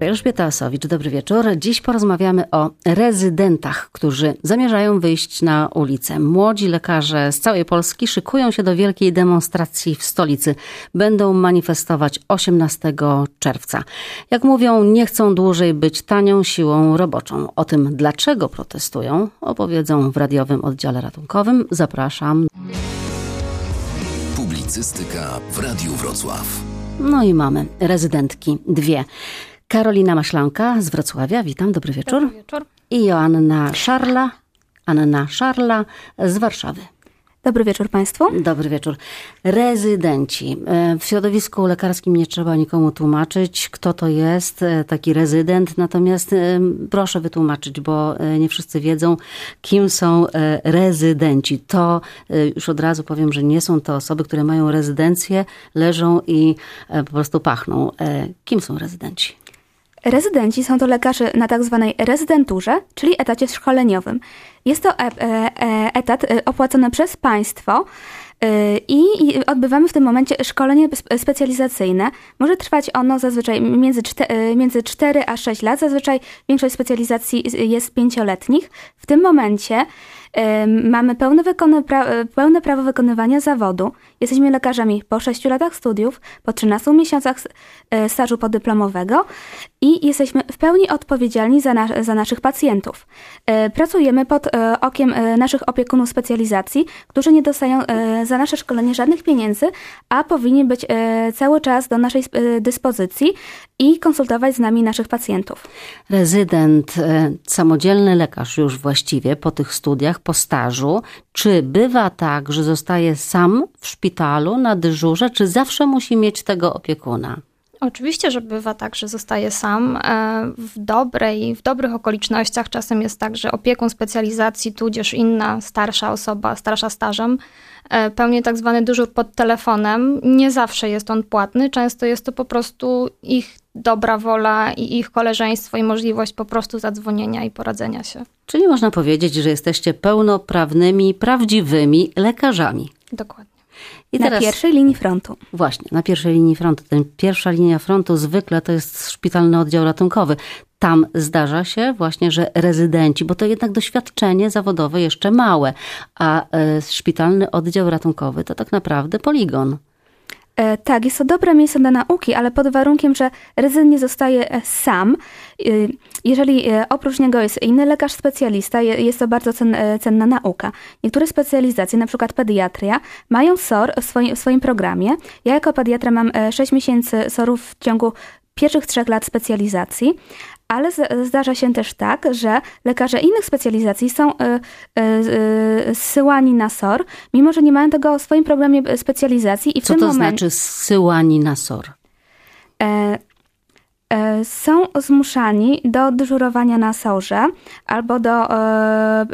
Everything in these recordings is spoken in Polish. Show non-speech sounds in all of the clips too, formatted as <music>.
Elżbieta Osowicz, dobry wieczór. Dziś porozmawiamy o rezydentach, którzy zamierzają wyjść na ulicę. Młodzi lekarze z całej Polski szykują się do wielkiej demonstracji w stolicy. Będą manifestować 18 czerwca. Jak mówią, nie chcą dłużej być tanią siłą roboczą. O tym, dlaczego protestują, opowiedzą w radiowym oddziale ratunkowym. Zapraszam. Publicystyka w Radiu Wrocław. No i mamy rezydentki dwie. Karolina Maślanka z Wrocławia, witam, dobry wieczór. Dobry wieczór. I Joanna Szarla, Anna Szarla z Warszawy. Dobry wieczór Państwu. Dobry wieczór. Rezydenci. E, w środowisku lekarskim nie trzeba nikomu tłumaczyć, kto to jest e, taki rezydent, natomiast e, proszę wytłumaczyć, bo nie wszyscy wiedzą, kim są rezydenci. To już od razu powiem, że nie są to osoby, które mają rezydencję, leżą i po prostu pachną. Kim są rezydenci? Rezydenci są to lekarze na tak zwanej rezydenturze, czyli etacie szkoleniowym. Jest to e, e, etat e, opłacony przez państwo i odbywamy w tym momencie szkolenie specjalizacyjne. Może trwać ono zazwyczaj między 4, między 4 a 6 lat. Zazwyczaj większość specjalizacji jest pięcioletnich. W tym momencie mamy pełne, pełne prawo wykonywania zawodu. Jesteśmy lekarzami po 6 latach studiów, po 13 miesiącach stażu podyplomowego i jesteśmy w pełni odpowiedzialni za, na, za naszych pacjentów. E, pracujemy pod e, okiem naszych opiekunów specjalizacji, którzy nie dostają za nasze szkolenie żadnych pieniędzy, a powinni być cały czas do naszej dyspozycji i konsultować z nami naszych pacjentów. Rezydent, samodzielny lekarz już właściwie po tych studiach, po stażu, czy bywa tak, że zostaje sam w szpitalu na dyżurze, czy zawsze musi mieć tego opiekuna? Oczywiście, że bywa tak, że zostaje sam. E, w dobrej, w dobrych okolicznościach czasem jest tak, że opiekun specjalizacji, tudzież inna starsza osoba, starsza stażem, e, pełni tak zwany dyżur pod telefonem. Nie zawsze jest on płatny, często jest to po prostu ich dobra wola i ich koleżeństwo i możliwość po prostu zadzwonienia i poradzenia się. Czyli można powiedzieć, że jesteście pełnoprawnymi, prawdziwymi lekarzami. Dokładnie. I na pierwszej linii frontu. Właśnie, na pierwszej linii frontu. Ten pierwsza linia frontu zwykle to jest szpitalny oddział ratunkowy. Tam zdarza się właśnie, że rezydenci, bo to jednak doświadczenie zawodowe jeszcze małe, a e, szpitalny oddział ratunkowy to tak naprawdę poligon. E, tak, jest to dobre miejsce na nauki, ale pod warunkiem, że rezydent nie zostaje e, sam. E, jeżeli oprócz niego jest inny lekarz specjalista, jest to bardzo cenna nauka. Niektóre specjalizacje, na przykład pediatria, mają SOR w swoim, w swoim programie. Ja jako pediatra mam 6 miesięcy SOR-ów w ciągu pierwszych trzech lat specjalizacji, ale zdarza się też tak, że lekarze innych specjalizacji są zsyłani na SOR, mimo że nie mają tego w swoim programie specjalizacji. I w Co tym to momencie, znaczy zsyłani na SOR? E, są zmuszani do dyżurowania na sorze albo do e,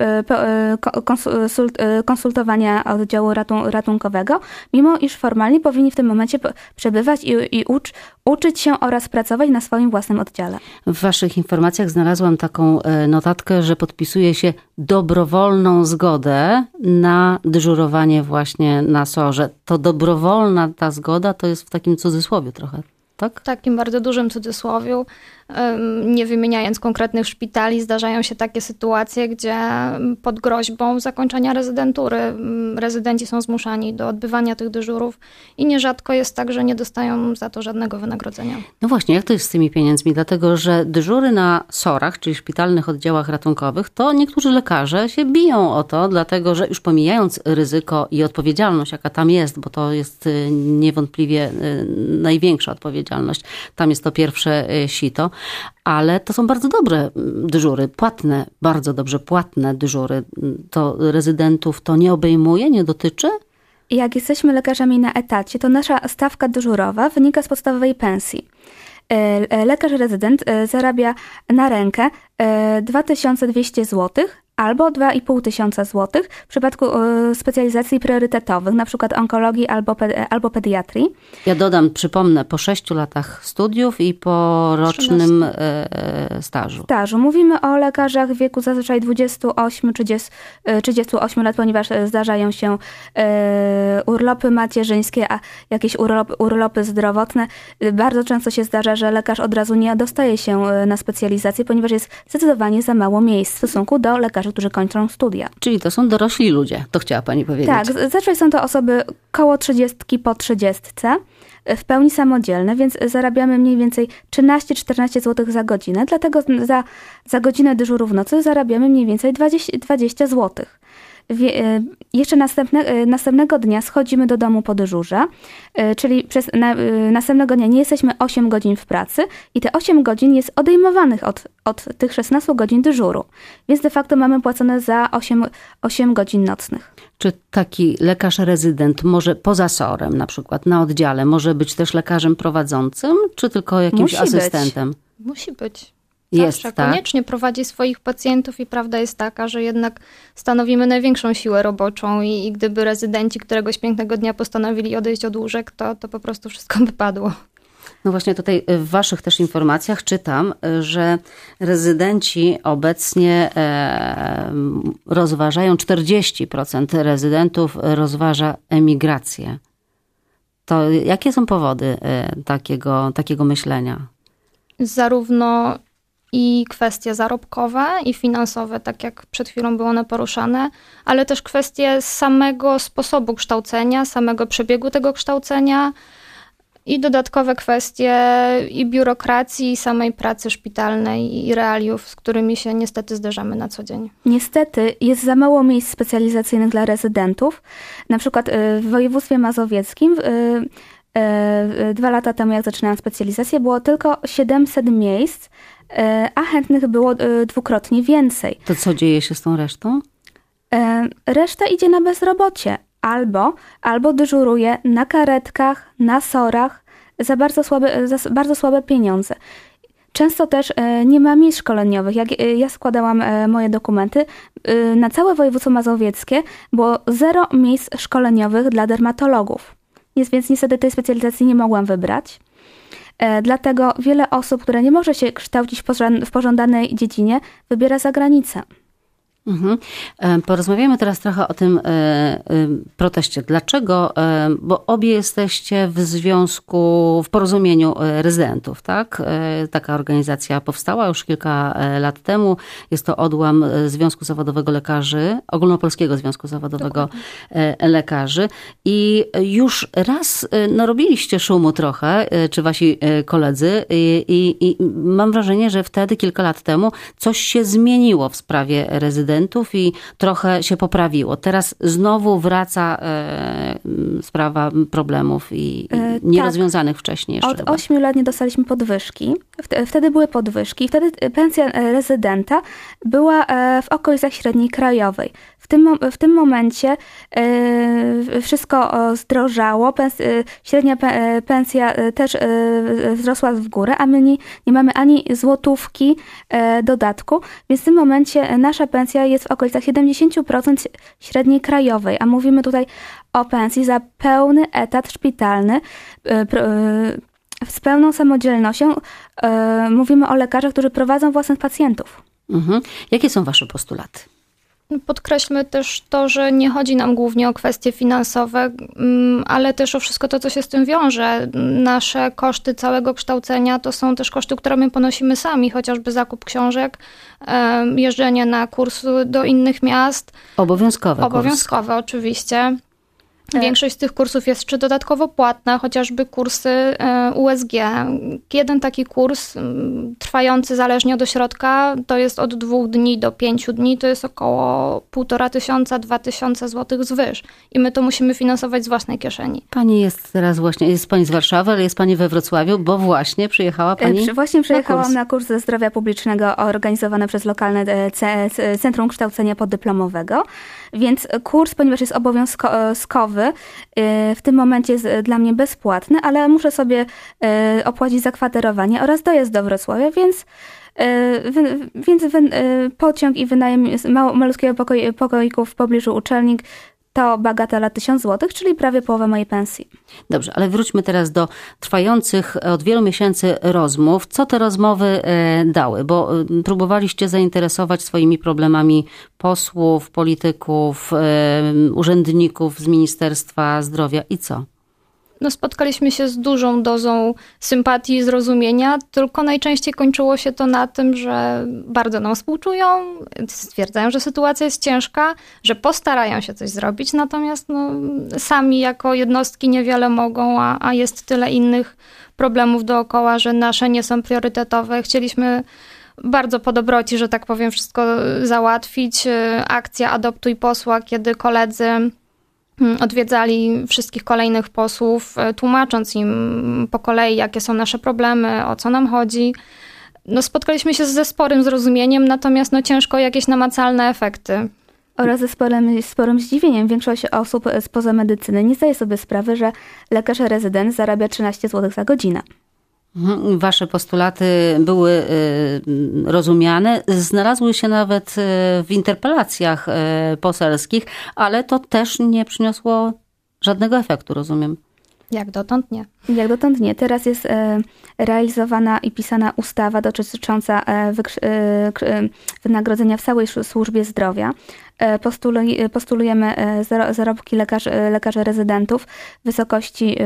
e, konsultowania oddziału ratunkowego, mimo iż formalnie powinni w tym momencie przebywać i, i ucz, uczyć się oraz pracować na swoim własnym oddziale. W Waszych informacjach znalazłam taką notatkę, że podpisuje się dobrowolną zgodę na dyżurowanie właśnie na sorze. To dobrowolna ta zgoda to jest w takim cudzysłowie trochę tak? W takim bardzo dużym cudzysłowiu nie wymieniając konkretnych szpitali, zdarzają się takie sytuacje, gdzie pod groźbą zakończenia rezydentury rezydenci są zmuszani do odbywania tych dyżurów i nierzadko jest tak, że nie dostają za to żadnego wynagrodzenia. No właśnie, jak to jest z tymi pieniędzmi? Dlatego, że dyżury na SOR-ach, czyli szpitalnych oddziałach ratunkowych, to niektórzy lekarze się biją o to, dlatego, że już pomijając ryzyko i odpowiedzialność, jaka tam jest, bo to jest y, niewątpliwie y, największa odpowiedzialność, tam jest to pierwsze y, sito, ale to są bardzo dobre mm, dyżury, płatne, bardzo dobrze płatne dyżury. To rezydentów to nie obejmuje, nie dotyczy? Jak jesteśmy lekarzami na etacie, to nasza stawka dyżurowa wynika z podstawowej pensji. E, e, lekarz rezydent e, zarabia na rękę 2200 zł, albo 2,5 tysiąca złotych w przypadku e, specjalizacji priorytetowych, na przykład onkologii albo, albo pediatrii. Ja dodam, przypomnę, po 6 latach studiów i po rocznym e, stażu. Stażu. Mówimy o lekarzach w wieku zazwyczaj 28-38 e, lat, ponieważ zdarzają się urlopy macierzyńskie, a jakieś urlopy, urlopy zdrowotne. Bardzo często się zdarza, że lekarz od razu nie dostaje się na specjalizację, ponieważ jest zdecydowanie za mało miejsc w stosunku do lekarzy lekarzy, którzy kończą studia. Czyli to są dorośli ludzie, to chciała Pani powiedzieć. Tak, zazwyczaj są to osoby koło 30 po 30 w pełni samodzielne, więc zarabiamy mniej więcej 13-14 zł za godzinę, dlatego za, za godzinę dyżuru w nocy zarabiamy mniej więcej 20, 20 zł. E, jeszcze następne, e, następnego dnia schodzimy do domu po dyżurze, e, czyli przez na, następnego dnia nie jesteśmy 8 godzin w pracy i te 8 godzin jest odejmowanych od, od tych 16 godzin dyżuru. Więc de facto mamy płacone za 8, 8 godzin nocnych. Czy taki lekarz rezydent może poza SOR-em na przykład na oddziale może być też lekarzem prowadzącym, czy tylko jakimś Musi asystentem? Być. Musi być. Jest, Zawsze tak? koniecznie prowadzi swoich pacjentów i prawda jest taka, że jednak stanowimy największą siłę roboczą i, i gdyby rezydenci któregoś pięknego dnia postanowili odejść od łóżek, to, to po prostu wszystko by padło. No właśnie tutaj w Waszych też informacjach czytam, że rezydenci obecnie rozważają, 40% rezydentów rozważa emigrację. To jakie są powody e, takiego, takiego myślenia? Zarówno i kwestie zarobkowe i finansowe, tak jak przed chwilą było one poruszane, ale też kwestie samego sposobu kształcenia, samego przebiegu tego kształcenia i dodatkowe kwestie i biurokracji, i samej pracy szpitalnej i realiów, z którymi się niestety zderzamy na co dzień. Niestety jest za mało miejsc specjalizacyjnych dla rezydentów. Na przykład y, w województwie mazowieckim y, dwa lata temu, jak zaczynałam specjalizację, było tylko 700 miejsc E, a chętnych było e, dwukrotnie więcej. To co dzieje się z tą resztą? E, reszta idzie na bezrobocie albo, albo dyżuruje na karetkach, na sorach za bardzo słabe, za bardzo słabe pieniądze. Często też nie ma miejsc szkoleniowych. Jak ja składałam moje dokumenty, na całe województwo mazowieckie było zero miejsc szkoleniowych dla dermatologów. Więc niestety tej specjalizacji nie mogłam wybrać. E, dlatego wiele osób, które nie może się kształcić w pożądanej dziedzinie, wybiera zagranicę. Mhm. E, porozmawiamy teraz trochę o tym e, proteście. Dlaczego? Bo obie jesteście w związku, w porozumieniu rezydentów, tak? Taka organizacja powstała już kilka lat temu. Jest to odłam Związku Zawodowego Lekarzy, Ogólnopolskiego Związku Zawodowego Dokładnie. Lekarzy. I już raz narobiliście szumu trochę, czy wasi koledzy, i, i, i mam wrażenie, że wtedy, kilka lat temu, coś się zmieniło w sprawie rezydentów studentów i trochę się poprawiło. Teraz znowu wraca e, sprawa problemów i, e, nierozwiązanych tak. wcześniej jeszcze. Od chyba. 8 lat nie dostaliśmy podwyżki. Wtedy były podwyżki. Wtedy pensja rezydenta była e, w okolicach średniej krajowej. W tym, w tym momencie e, wszystko zdrożało, e, średnia e, pensja też wzrosła w górę, a my nie, nie mamy ani złotówki dodatku, więc w tym momencie nasza pensja jest w okolicach 70% średniej krajowej, a mówimy tutaj o pensji za pełny etat szpitalny z pełną samodzielnością. Mówimy o lekarzach, którzy prowadzą własnych pacjentów. Mhm. Jakie są Wasze postulaty? Podkreślmy też to, że nie chodzi nam głównie o kwestie finansowe, mm, ale też o wszystko to, co się z tym wiąże. Nasze koszty całego kształcenia to są też koszty, które my ponosimy sami, chociażby zakup książek, jeżdżenie na kurs do innych miast. Obowiązkowe. Obowiązkowe, kurs. oczywiście. Tak. Większość z tych kursów jest czy dodatkowo płatna, chociażby kursy e, USG. Jeden taki kurs trwający zależnie od ośrodka to jest od dwóch dni do pięciu dni, to jest około półtora tysiąca, dwa tysiące złotych zwyż. I my to musimy finansować z własnej kieszeni. Pani jest teraz właśnie, jest Pani z Warszawy, ale jest Pani we Wrocławiu, bo właśnie przyjechała e, Pani Właśnie przyjechałam na kurs, na kurs ze zdrowia publicznego organizowany przez lokalne e, Centrum Kształcenia Poddyplomowego. Więc kurs, ponieważ jest obowiązkowy, w tym momencie jest dla mnie bezpłatny, ale muszę sobie opłacić zakwaterowanie oraz dojazd do Wrocławia, więc więc pociąg i wynajem malutkiego pokoiku w pobliżu uczelni to bagatela 1000 zł, czyli prawie połowa mojej pensji. Dobrze, ale wróćmy teraz do trwających od wielu miesięcy rozmów. Co te rozmowy e, dały? Bo e, próbowaliście zainteresować swoimi problemami posłów, polityków, e, urzędników z Ministerstwa Zdrowia i co? No, spotkaliśmy się z dużą dozą sympatii i zrozumienia, tylko najczęściej kończyło się to na tym, że bardzo nam współczują, stwierdzają, że sytuacja jest ciężka, że postarają się coś zrobić, natomiast no, sami jako jednostki niewiele mogą, a, a jest tyle innych problemów dookoła, że nasze nie są priorytetowe. Chcieliśmy bardzo po dobroci, że tak powiem, wszystko załatwić. Akcja Adoptuj Posła, kiedy koledzy odwiedzali wszystkich kolejnych posłów, e, tłumacząc im po kolei, jakie są nasze problemy, o co nam chodzi. No, spotkaliśmy się ze sporym zrozumieniem, natomiast no, ciężko jakieś namacalne efekty. Oraz ze sporym, sporym zdziwieniem większość osób spoza medycyny nie zdaje sobie sprawy, że lekarz rezydent zarabia 13 zł za godzinę. Mhm, wasze postulaty były y, rozumiane, znalazły się nawet y, w interpelacjach y, poselskich, ale to też nie przyniosło żadnego efektu, rozumiem. Jak dotąd nie. Jak dotąd nie. Teraz jest e, realizowana i pisana ustawa dotycząca e, wynagrodzenia w całej służbie zdrowia. E, postulujemy zarobki lekarzy, lekarzy rezydentów w wysokości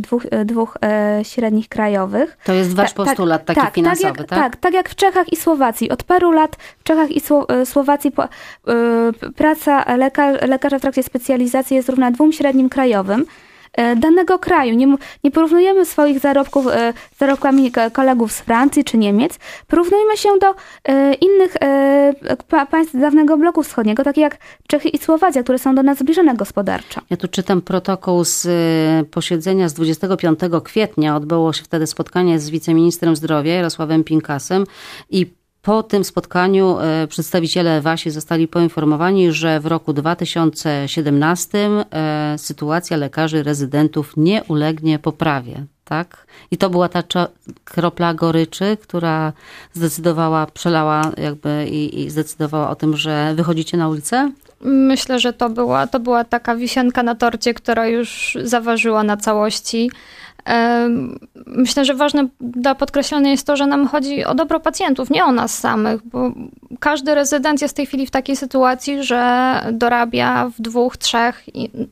dwóch, dwóch średnich krajowych. To jest wasz tak, postulat taki tak, finansowy, tak jak, tak? Tak, tak jak w Czechach i Słowacji. Od paru lat w Czechach i Słowacji praca lekarza w trakcie specjalizacji jest równa dwóm średnim krajowym. E, danego kraju. Nie, nie porównujemy swoich zarobków z e, zarobkami kolegów z Francji czy Niemiec. Porównujmy się do e, innych państw dawnego bloku wschodniego, takich jak Czechy i Słowacja, które są do nas zbliżone gospodarczo. Ja tu czytam protokół z posiedzenia z 25 kwietnia. Odbyło się wtedy spotkanie z wiceministrem zdrowia Jarosławem Pinkasem i po tym spotkaniu e, przedstawiciele WASI zostali poinformowani, że w roku 2017 e, sytuacja lekarzy rezydentów nie ulegnie poprawie. Tak? I to była ta kropla goryczy, która zdecydowała, przelała jakby i, i zdecydowała o tym, że wychodzicie na ulicę? Myślę, że to była, to była taka wisienka na torcie, która już zaważyła na całości. Myślę, że ważne do podkreślenia jest to, że nam chodzi o dobro pacjentów, nie o nas samych, bo każdy rezydent jest w tej chwili w takiej sytuacji, że dorabia w dwóch, trzech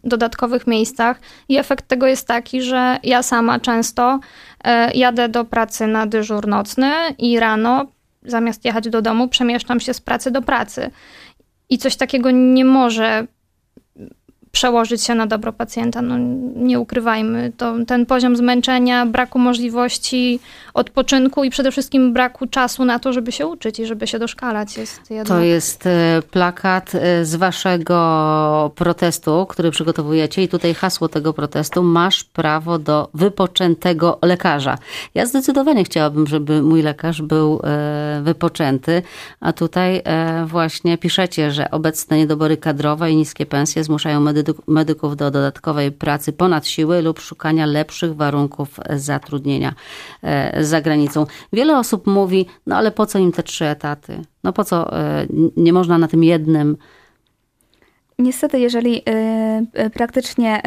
dodatkowych miejscach i efekt tego jest taki, że ja sama często e, jadę do pracy na dyżur nocny i rano zamiast jechać do domu przemieszczam się z pracy do pracy. I coś takiego nie może przełożyć się na dobro pacjenta. No, nie ukrywajmy, to ten poziom zmęczenia, braku możliwości odpoczynku i przede wszystkim braku czasu na to, żeby się uczyć i żeby się doszkalać jest jednak... To jest e, plakat e, z waszego protestu, który przygotowujecie i tutaj hasło tego protestu masz prawo do wypoczętego lekarza. Ja zdecydowanie chciałabym, żeby mój lekarz był e, wypoczęty, a tutaj właśnie piszecie, że obecne niedobory kadrowe i niskie pensje zmuszają medyków medyków do dodatkowej pracy ponad siły lub szukania lepszych warunków zatrudnienia e, za granicą. Wiele osób mówi, no ale po co im te trzy etaty? No po co e, nie można na tym jednym Niestety, jeżeli y, praktycznie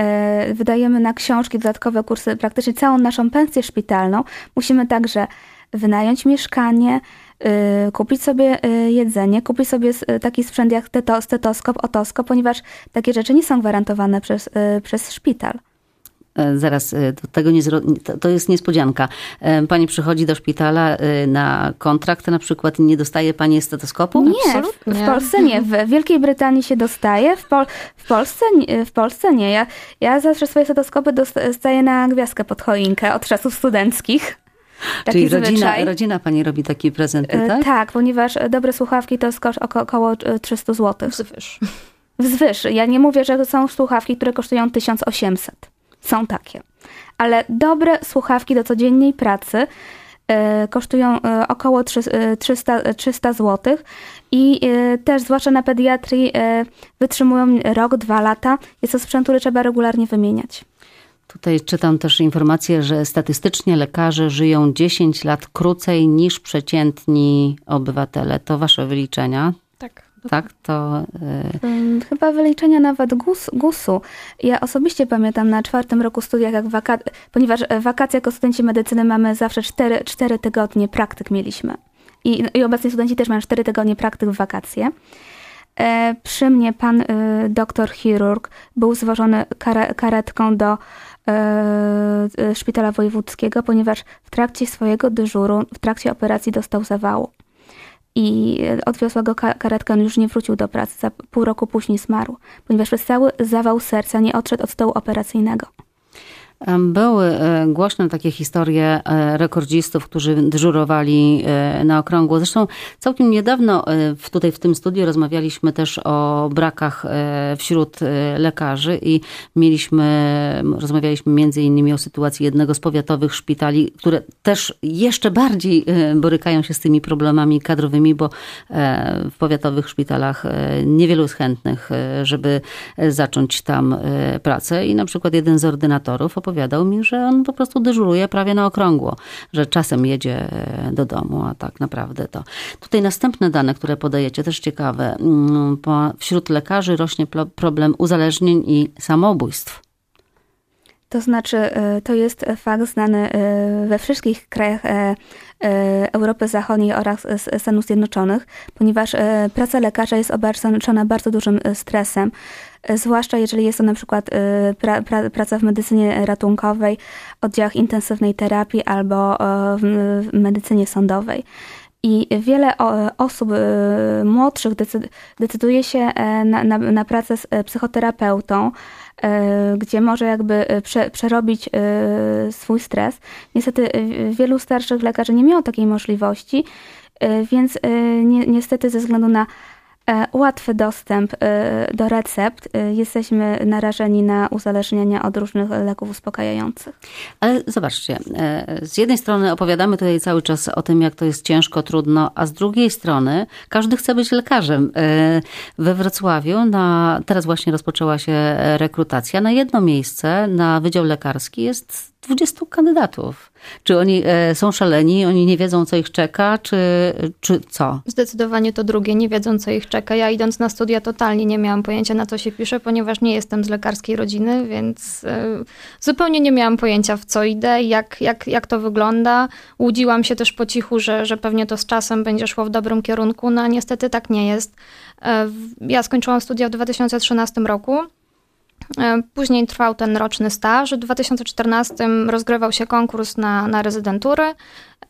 y, wydajemy na książki, dodatkowe kursy, praktycznie całą naszą pensję szpitalną, musimy także wynająć mieszkanie, Y, kupić sobie y, jedzenie, kupić sobie y, taki sprzęt jak stetoskop, otoskop, ponieważ takie rzeczy nie są gwarantowane przez, przez szpital. E, zaraz, to, tego nie, to jest niespodzianka. E, pani przychodzi do szpitala na kontrakt na przykład i nie dostaje pani stetoskopu? Nie, w, w, Polsce nie. W Wielkiej Brytanii się dostaje, w, Pol w, Polsce, w Polsce nie. Ja, ja zawsze swoje stetoskopy dostaję na gwiazdkę pod choinkę od czasów studenckich. Czyli rodzina, rodzina pani robi takie prezenty, e, tak? Tak, ponieważ dobre słuchawki to jest koszt około 300 zł. Wzwyż. <laughs> Wzwyż. Ja nie mówię, że są słuchawki, które kosztują 1800. Są takie. Ale dobre słuchawki do codziennej pracy kosztują około 300, 300 zł i też zwłaszcza na pediatrii wytrzymują rok, dwa lata. Jest to sprzęt, który trzeba regularnie wymieniać. Tutaj czytam też informację, że statystycznie lekarze żyją 10 lat krócej niż przeciętni obywatele. To wasze wyliczenia? Tak. Tak, to. Yy... Chyba wyliczenia nawet GUS, GUS-u. Ja osobiście pamiętam na czwartym roku studiach, jak waka... ponieważ wakacje jako studenci medycyny mamy zawsze 4, 4 tygodnie praktyk mieliśmy. I, I obecnie studenci też mają 4 tygodnie praktyk w wakacje. E, przy mnie pan y, doktor chirurg był zwożony kare, karetką do e, szpitala wojewódzkiego, ponieważ w trakcie swojego dyżuru, w trakcie operacji dostał zawału i odwiozła go karetka, on już nie wrócił do pracy. Za pół roku później zmarł, ponieważ przez cały zawał serca nie odszedł od stołu operacyjnego. Były e, głośne takie historie e, rekordzistów, którzy dyżurowali e, na okrągło. Zresztą całkiem niedawno tutaj w tym studiu rozmawialiśmy też o brakach wśród lekarzy i mieliśmy, rozmawialiśmy między innymi o sytuacji jednego z powiatowych szpitali, które też jeszcze bardziej borykają się z tymi problemami kadrowymi, bo w powiatowych szpitalach niewielu jest chętnych, żeby zacząć tam pracę i na przykład jeden z ordynatorów opowiadał, opowiadał mi, że on po prostu dyżuruje prawie na okrągło, że czasem jedzie e, do domu, a tak naprawdę to. Tutaj następne dane, które podajecie, też ciekawe. Mm, wśród lekarzy rośnie problem uzależnień i samobójstw. To znaczy, e, to jest fakt znany e, we wszystkich krajach Europy Zachodniej oraz Stanów Zjednoczonych, ponieważ praca lekarza jest obarczona bardzo dużym stresem. E, zwłaszcza jeżeli jest to na przykład e, pra, pra, praca w medycynie ratunkowej, oddziałach intensywnej terapii albo e, w medycynie sądowej. I wiele osób młodszych decyduje się na, na, na pracę z psychoterapeutą, gdzie może jakby prze, przerobić swój stres. Niestety wielu starszych lekarzy nie miało takiej możliwości, więc ni niestety ze względu na łatwy dostęp e, do recept. E, jesteśmy narażeni na uzależnienia od różnych leków uspokajających. Ale zobaczcie, z jednej strony opowiadamy tutaj cały czas o tym, jak to jest ciężko, trudno, a z drugiej strony każdy chce być lekarzem. We Wrocławiu na, teraz właśnie rozpoczęła się rekrutacja. Na jedno miejsce na Wydział Lekarski jest 20 kandydatów. Czy oni e, są szaleni, oni nie wiedzą, co ich czeka, czy, czy co? Zdecydowanie to drugie, nie wiedzą, co ich czeka. Ja idąc na studia totalnie nie miałam pojęcia, na co się pisze, ponieważ nie jestem z lekarskiej rodziny, więc e, zupełnie nie miałam pojęcia, w co idę, jak, jak, jak to wygląda. Łudziłam się też po cichu, że, że pewnie to z czasem będzie szło w dobrym kierunku, no a niestety tak nie jest. E, ja skończyłam studia w 2013 roku. E, później trwał ten roczny staż. W 2014 rozgrywał się konkurs na, na rezydentury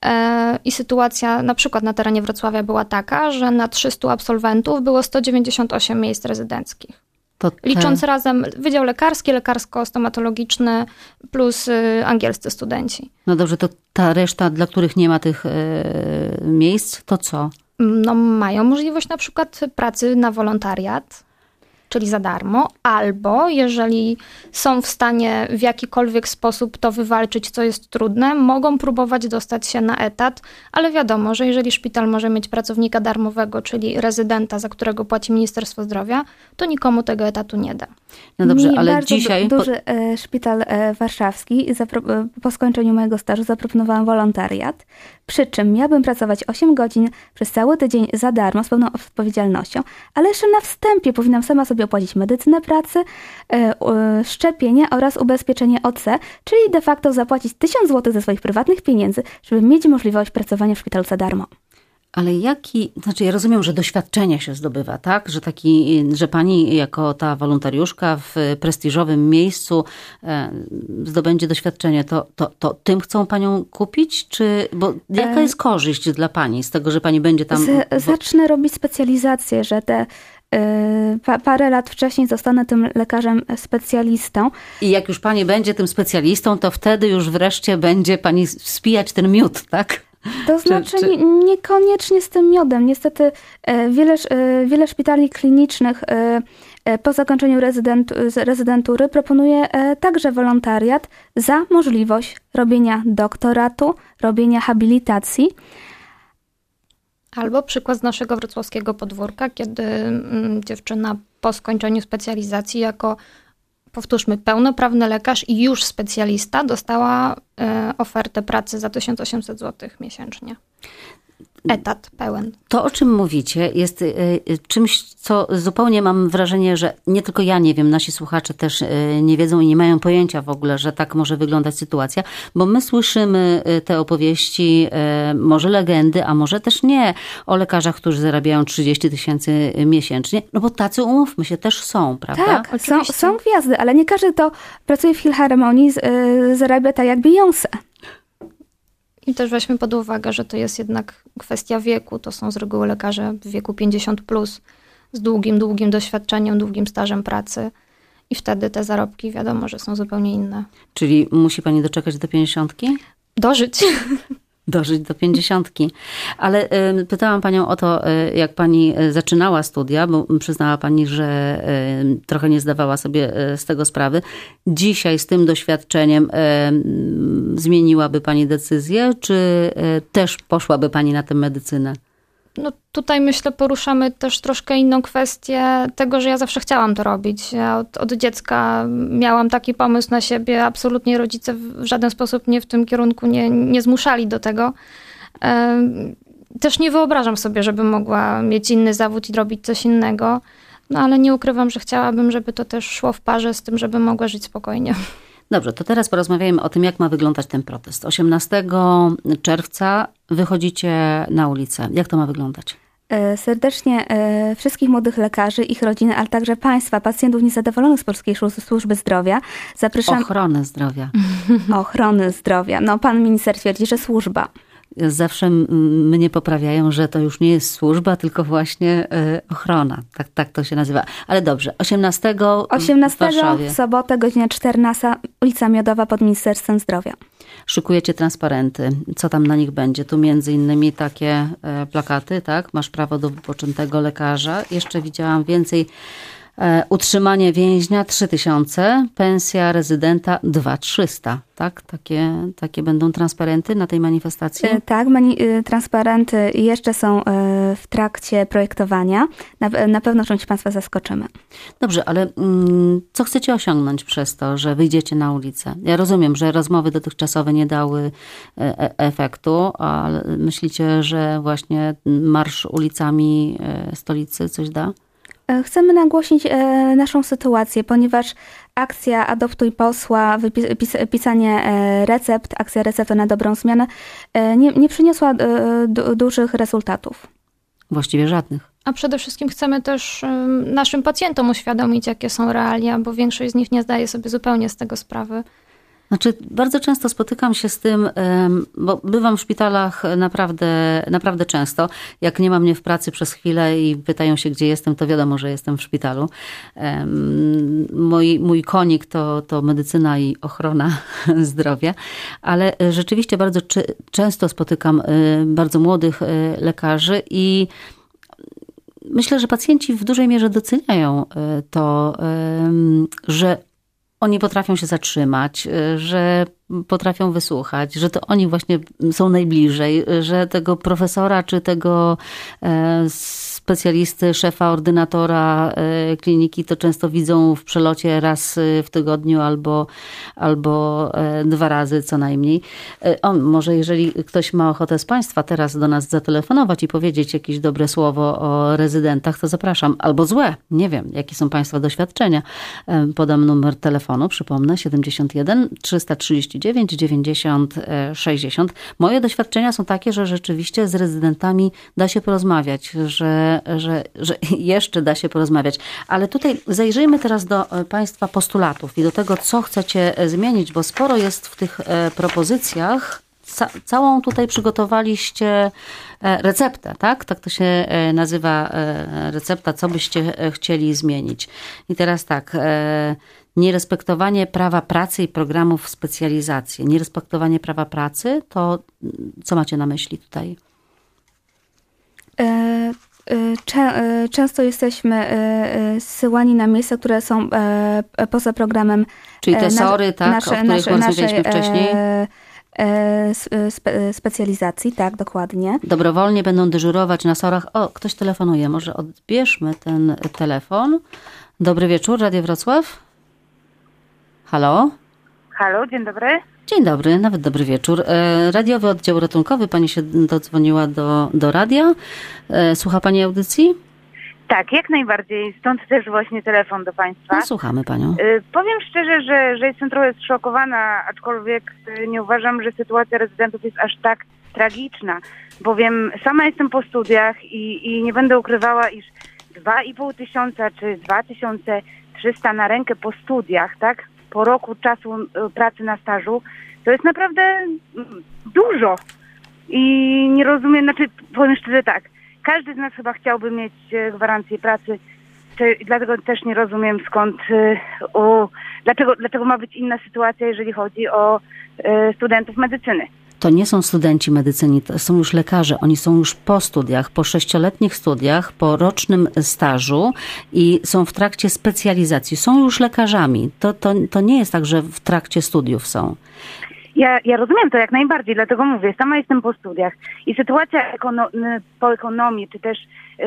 e, i sytuacja na przykład na terenie Wrocławia była taka, że na 300 absolwentów było 198 miejsc rezydenckich. Te... Licząc razem Wydział Lekarski, Lekarsko-Stomatologiczny plus y, angielscy studenci. No dobrze, to ta reszta, dla których nie ma tych y, miejsc, to co? No, mają możliwość na przykład pracy na wolontariat, czyli za darmo, albo jeżeli są w stanie w jakikolwiek sposób to wywalczyć, co jest trudne, mogą próbować dostać się na etat, ale wiadomo, że jeżeli szpital może mieć pracownika darmowego, czyli rezydenta, za którego płaci Ministerstwo Zdrowia, to nikomu tego etatu nie da. No dobrze, Mi ale dzisiaj... duży e, szpital e, warszawski e, po skończeniu mojego stażu zaproponowałam wolontariat, przy czym miałbym pracować 8 godzin przez cały tydzień za darmo, z pełną odpowiedzialnością, ale jeszcze na wstępie powinnam sama sobie opłacić medycynę pracy, szczepienie oraz ubezpieczenie OC, czyli de facto zapłacić 1000 zł ze swoich prywatnych pieniędzy, żeby mieć możliwość pracowania w szpitalu za darmo. Ale jaki, znaczy ja rozumiem, że doświadczenia się zdobywa, tak? Że taki, że pani jako ta wolontariuszka w prestiżowym miejscu e, zdobędzie doświadczenie, to, to, to tym chcą panią kupić? Czy, bo jaka e, jest korzyść dla pani z tego, że pani będzie tam... Z, zacznę robić specjalizację, że te e, parę lat wcześniej zostanę tym lekarzem specjalistą. I jak już pani będzie tym specjalistą, to wtedy już wreszcie będzie pani spijać ten miód, tak? To znaczy czy, czy... niekoniecznie z tym miodem. Niestety wiele, wiele szpitali klinicznych po zakończeniu rezydent, rezydentury proponuje także wolontariat za możliwość robienia doktoratu, robienia habilitacji. Albo przykład z naszego wrocławskiego podwórka, kiedy mm, dziewczyna po skończeniu specjalizacji jako, powtórzmy, pełnoprawny lekarz i już specjalista dostała e, ofertę pracy za 1800 zł miesięcznie etat pełen. To, o czym mówicie, jest y, y, czymś, co zupełnie mam wrażenie, że nie tylko ja nie wiem, nasi słuchacze też y, nie wiedzą i nie mają pojęcia w ogóle, że tak może wyglądać sytuacja, bo my słyszymy te opowieści, może legendy, a może też nie, o lekarzach, którzy zarabiają 30 tysięcy miesięcznie, no bo tacy, umówmy się, też są, prawda? Tak, są, są gwiazdy, ale nie każdy, kto pracuje w Filharmonii, zarabia tak jak Beyoncé. I też weźmy pod uwagę, że to jest jednak kwestia wieku. To są z reguły lekarze w wieku 50 plus, z długim, długim doświadczeniem, długim stażem pracy. I wtedy te zarobki wiadomo, że są zupełnie inne. Czyli musi pani doczekać do pięćdziesiątki? Dożyć. <laughs> dożyć do pięćdziesiątki. Ale pytałam panią o to, y, jak pani y, zaczynała studia, bo przyznała pani, że trochę nie zdawała sobie z tego sprawy. Dzisiaj z tym doświadczeniem zmieniłaby pani decyzję, czy też poszłaby pani na tę medycynę? No tutaj myślę poruszamy też troszkę inną kwestię tego, że ja zawsze chciałam to robić. Ja od, od, dziecka miałam taki pomysł na siebie, absolutnie rodzice w żaden sposób mnie w tym kierunku nie, nie zmuszali do tego. Też nie wyobrażam sobie, żebym mogła mieć inny zawód i robić coś innego, no ale nie ukrywam, że chciałabym, żeby to też szło w parze z tym, żeby mogła żyć spokojnie. Dobrze, to teraz porozmawiajmy o tym, jak ma wyglądać ten protest. 18 czerwca wychodzicie na ulicę. Jak to ma wyglądać? E, serdecznie e, wszystkich młodych lekarzy, ich rodziny, ale także państwa, pacjentów niezadowolonych z polskiej służby zdrowia zapraszam. Ochrony zdrowia. <laughs> Ochrony zdrowia. No, pan minister twierdzi, że służba zawsze mnie poprawiają, że to już nie jest służba, tylko właśnie e, ochrona. Tak, tak to się nazywa. Ale dobrze, 18, 18 w Warszawie. w sobotę, godzina 14, ulica Miodowa pod Ministerstwem Zdrowia. Szykujecie transparenty. Co tam na nich będzie? Tu między innymi takie e, plakaty, tak? Masz prawo do wypoczętego lekarza. Jeszcze widziałam więcej utrzymanie więźnia 3000, pensja rezydenta 2300. Tak? Takie, takie będą transparenty na tej manifestacji? E, tak, mani e, transparenty jeszcze są w trakcie projektowania. Na, na pewno część Państwa zaskoczymy. Dobrze, ale mm, co chcecie osiągnąć przez to, że wyjdziecie na ulicę? Ja rozumiem, że rozmowy dotychczasowe nie dały efektu, ale myślicie, że właśnie marsz ulicami stolicy coś da? E, chcemy nagłośnić e, naszą sytuację, ponieważ akcja Adoptuj posła, pisanie e, recept, akcja recepty na dobrą zmianę nie, nie przyniosła dużych rezultatów. Właściwie żadnych. A przede wszystkim chcemy też naszym pacjentom uświadomić, jakie są realia, bo większość z nich nie zdaje sobie zupełnie z tego sprawy. Znaczy, bardzo często spotykam się z tym, bo bywam w szpitalach naprawdę, naprawdę często. Jak nie ma mnie w pracy przez chwilę i pytają się, gdzie jestem, to wiadomo, że jestem w szpitalu. Mój, mój konik to, to medycyna i ochrona <laughs> zdrowia, ale rzeczywiście bardzo często spotykam bardzo młodych lekarzy i myślę, że pacjenci w dużej mierze doceniają to, że oni potrafią się zatrzymać, y, że potrafią wysłuchać, że to oni właśnie są najbliżej, że tego profesora czy tego e, specjalisty, szefa, ordynatora e, kliniki to często widzą w przelocie raz e, w tygodniu albo, albo dwa razy co najmniej. O, może jeżeli ktoś ma ochotę z Państwa teraz do nas zatelefonować i powiedzieć jakieś dobre słowo o rezydentach, to zapraszam. Albo złe, nie wiem, jakie są Państwa doświadczenia. Podam numer telefonu, przypomnę, 71 330 39, 90, 60. Moje doświadczenia są takie, że rzeczywiście z rezydentami da się porozmawiać, że, że, że <laughs> jeszcze da się porozmawiać. Ale tutaj zajrzyjmy teraz do e, Państwa postulatów i do tego, co chcecie e, zmienić, bo sporo jest w tych e, propozycjach ca całą tutaj przygotowaliście receptę, tak? Tak to się nazywa recepta, co byście chcieli zmienić. I teraz tak, nierespektowanie prawa pracy i programów specjalizacji. Nierespektowanie prawa pracy, to mm, co macie na myśli tutaj? Często jesteśmy zsyłani na miejsca, które są poza programem. Czyli te SORy, tak, nasze, o których nasze, rozmawialiśmy wcześniej? E, spe, e, specjalizacji, tak, dokładnie. Dobrowolnie będą dyżurować na sorach. O, ktoś telefonuje, może odbierzmy ten telefon. Dobry wieczór, Radio Wrocław. Halo? Halo, dzień dobry. Dzień dobry, nawet dobry wieczór. E, radiowy oddział ratunkowy, pani się dodzwoniła do, do radia. Słucha pani audycji? Tak, jak najbardziej. Stąd też właśnie telefon do Państwa. No, słuchamy Panią. Y, powiem szczerze, że, że jestem trochę zszokowana, aczkolwiek nie uważam, że sytuacja rezydentów jest aż tak tragiczna, bowiem sama jestem po studiach i, i nie będę ukrywała, iż 2,5 tysiąca czy 2300 na rękę po studiach, tak, po roku czasu y, pracy na stażu, to jest naprawdę mm, dużo. I nie rozumiem, znaczy powiem szczerze tak, każdy z nas chyba chciałby mieć e, gwarancję pracy. Dlatego też nie rozumiem skąd, e, o, dlaczego, dlaczego ma być inna sytuacja, jeżeli chodzi o e, studentów medycyny. To nie są studenci medycyny, to są już lekarze. Oni są już po studiach, po sześcioletnich studiach, po rocznym stażu i są w trakcie specjalizacji. Są już lekarzami. To, to, to nie jest tak, że w trakcie studiów są. Ja, ja rozumiem to jak najbardziej, dlatego mówię, sama jestem po studiach i sytuacja ekono po ekonomii, czy też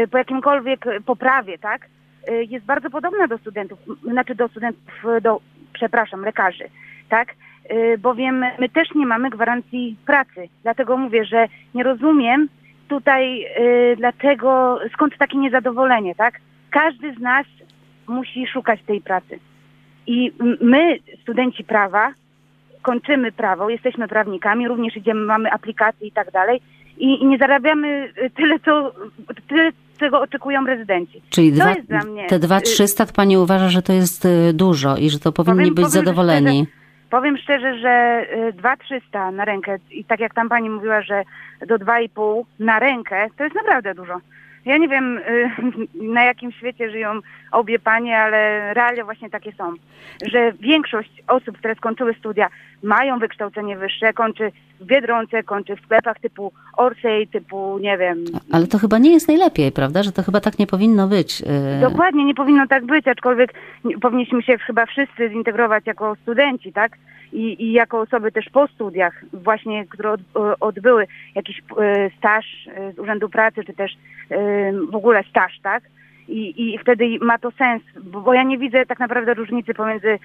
y, po jakimkolwiek poprawie, tak, y, jest bardzo podobna do studentów, znaczy do studentów, do, przepraszam, lekarzy, tak, bowiem my też nie mamy gwarancji pracy, dlatego mówię, że nie rozumiem tutaj dlaczego, skąd takie niezadowolenie, tak, każdy z nas musi szukać tej pracy. I my, studenci prawa, kończymy prawo, jesteśmy prawnikami, również idziemy, mamy aplikacje i tak dalej i, i nie zarabiamy y, tyle, co, tyle, czego oczekują rezydenci. Czyli to dwa, te 2-300 y, pani uważa, że to jest y, dużo i że to powinni powiem, być powiem zadowoleni? Szczerze, powiem szczerze, że 2-300 na rękę i tak jak tam pani mówiła, że do 2,5 na rękę, to jest naprawdę dużo. Ja nie wiem, y, na jakim świecie żyją obie panie, ale realia właśnie takie są, że większość osób, które skończyły studia, mają wykształcenie wyższe, kończy w Biedronce, kończy w sklepach typu Orsay, typu, nie wiem... Ale to chyba nie jest najlepiej, prawda? Że to chyba tak nie powinno być. Y. Dokładnie, nie powinno tak być, aczkolwiek powinniśmy się chyba wszyscy zintegrować jako studenci, tak? I, i jako osoby też po studiach właśnie, które od, odbyły jakiś e, staż e, z Urzędu Pracy, czy też e, w ogóle staż, tak? I, I wtedy ma to sens, bo, bo ja nie widzę tak naprawdę różnicy pomiędzy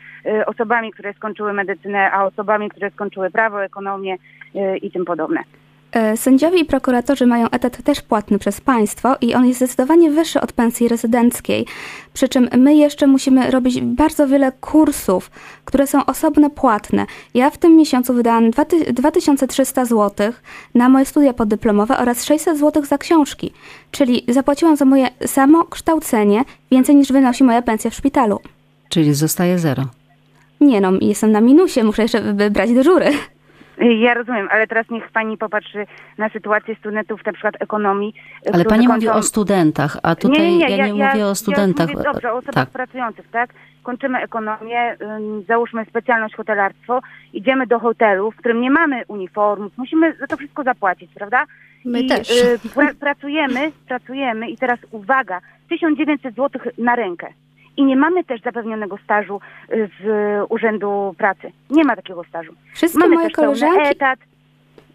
osobami, które skończyły medycynę, a osobami, które skończyły prawo, ekonomię i tym podobne. E, sędziowie i prokuratorzy mają etat też płatny przez państwo i on jest zdecydowanie wyższy od pensji rezydenckiej. Przy czym my jeszcze musimy robić bardzo wiele kursów, które są osobno płatne. Ja w tym miesiącu wydałam 2300 zł na moje studia podyplomowe oraz 600 zł za książki. Czyli zapłaciłam za moje samo kształcenie więcej niż wynosi moja pensja w szpitalu. Czyli zostaje zero. Nie no, jestem na minusie, muszę jeszcze wybrać dyżury. Ja rozumiem, ale teraz niech pani popatrzy na sytuację studentów na przykład ekonomii. Ale pani kończą... mówi o studentach, a tutaj nie, nie, nie, ja, nie ja, mówię o studentach. Ja mówię, dobrze, o osobach tak. pracujących, tak? Kończymy ekonomię, załóżmy specjalność hotelarstwo, idziemy do hotelu, w którym nie mamy uniformów, musimy za to wszystko zapłacić, prawda? My I, też. Y, pra, pracujemy, pracujemy i teraz uwaga, 1900 zł na rękę i nie mamy też zapewnionego stażu y, z Urzędu Pracy. Nie ma takiego stażu. Wszystkie mamy moje też koleżanki... etat.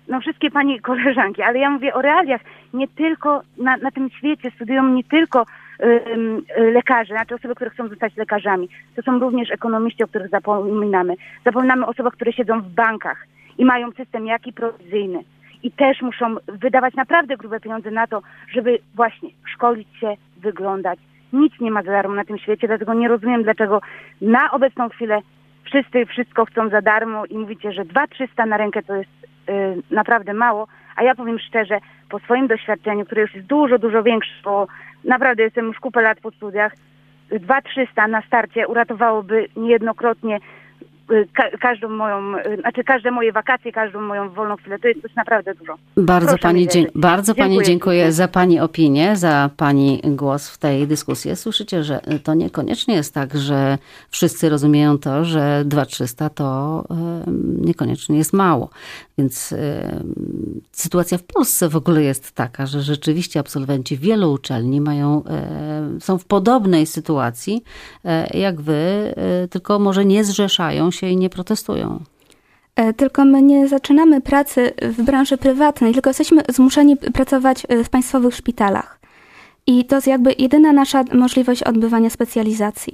No wszystkie pani <laughs> koleżanki, ale ja mówię o realiach. Nie tylko na, na tym świecie studiują nie tylko y, lekarze, znaczy osoby, które chcą zostać lekarzami. To są również ekonomiści, o których zapominamy. Zapominamy o osobach, które siedzą w bankach i mają system jaki prowizyjny. I też muszą wydawać naprawdę grube pieniądze na to, żeby właśnie szkolić się, wyglądać, nic nie ma za darmo na tym świecie, dlatego nie rozumiem, dlaczego na obecną chwilę wszyscy wszystko chcą za darmo i mówicie, że 2-300 na rękę to jest y, naprawdę mało, a ja powiem szczerze, po swoim doświadczeniu, które już jest dużo, dużo większe, bo naprawdę jestem już kupę lat po studiach, 2-300 na starcie uratowałoby niejednokrotnie ka każdą moją, y, znaczy każde moje wakacje, każdą moją wolną chwilę. To jest coś naprawdę dużo. Bardzo Proszę pani, dzie- bardzo pani Dziękuję dziękuję pięknie. za pani opinię, za pani głos w tej dyskusji. Słyszycie, że to niekoniecznie jest tak, że wszyscy rozumieją to, że 2300 to niekoniecznie jest mało. Więc em, sytuacja w Polsce w ogóle jest taka, że rzeczywiście absolwenci wielu uczelni mają, e, są w podobnej sytuacji e, jak wy, e, tylko może nie zrzeszają się i nie protestują. E, Tylko my nie zaczynamy pracy w branży prywatnej, tylko jesteśmy zmuszeni pracować e, w państwowych szpitalach. I to jest jakby jedyna nasza możliwość odbywania specjalizacji.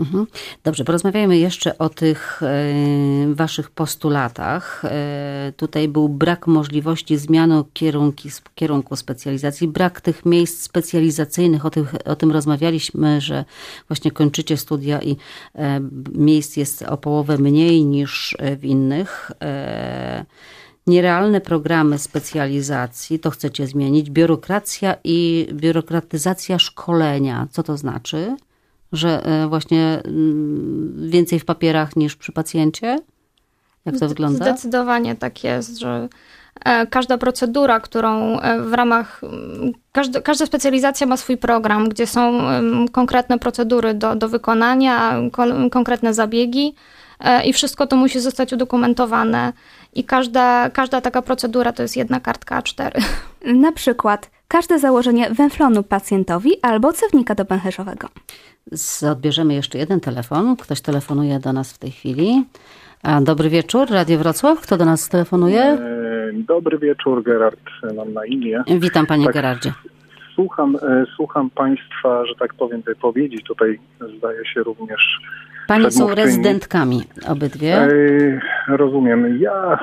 Mhm. Dobrze, porozmawiajmy jeszcze o tych e, waszych postulatach. E, tutaj był brak możliwości zmiany kierunki, kierunku specjalizacji, brak tych miejsc specjalizacyjnych. O, tych, o tym rozmawialiśmy, że właśnie kończycie studia i e, miejsc jest o połowę mniej niż w innych. Nierealne programy specjalizacji, to chcecie zmienić. Biurokracja i biurokratyzacja szkolenia. Co to znaczy? Że e, właśnie mm, więcej w papierach niż przy pacjencie? Jak to wygląda? Zdecydowanie tak jest, że e, każda procedura, którą e, w ramach. mm, Każda, każda specjalizacja ma swój program, gdzie są konkretne procedury do, do wykonania, konkretne zabiegi i wszystko to musi zostać udokumentowane. I każda, każda taka procedura to jest jedna kartka A4. Na przykład każde założenie węflonu pacjentowi albo cewnika do pęcherzowego. Z- Odbierzemy jeszcze jeden telefon. Ktoś telefonuje do nas w tej chwili. Dobry wieczór, Radio Wrocław. Kto do nas telefonuje? E, Dobry wieczór, Gerard mam na imię. Witam panie tak. Gerardzie. Słucham, e, słucham Państwa, że tak powiem, wypowiedzi. Tutaj zdaje się również. Panie są rezydentkami obydwie. E, Rozumiem. Ja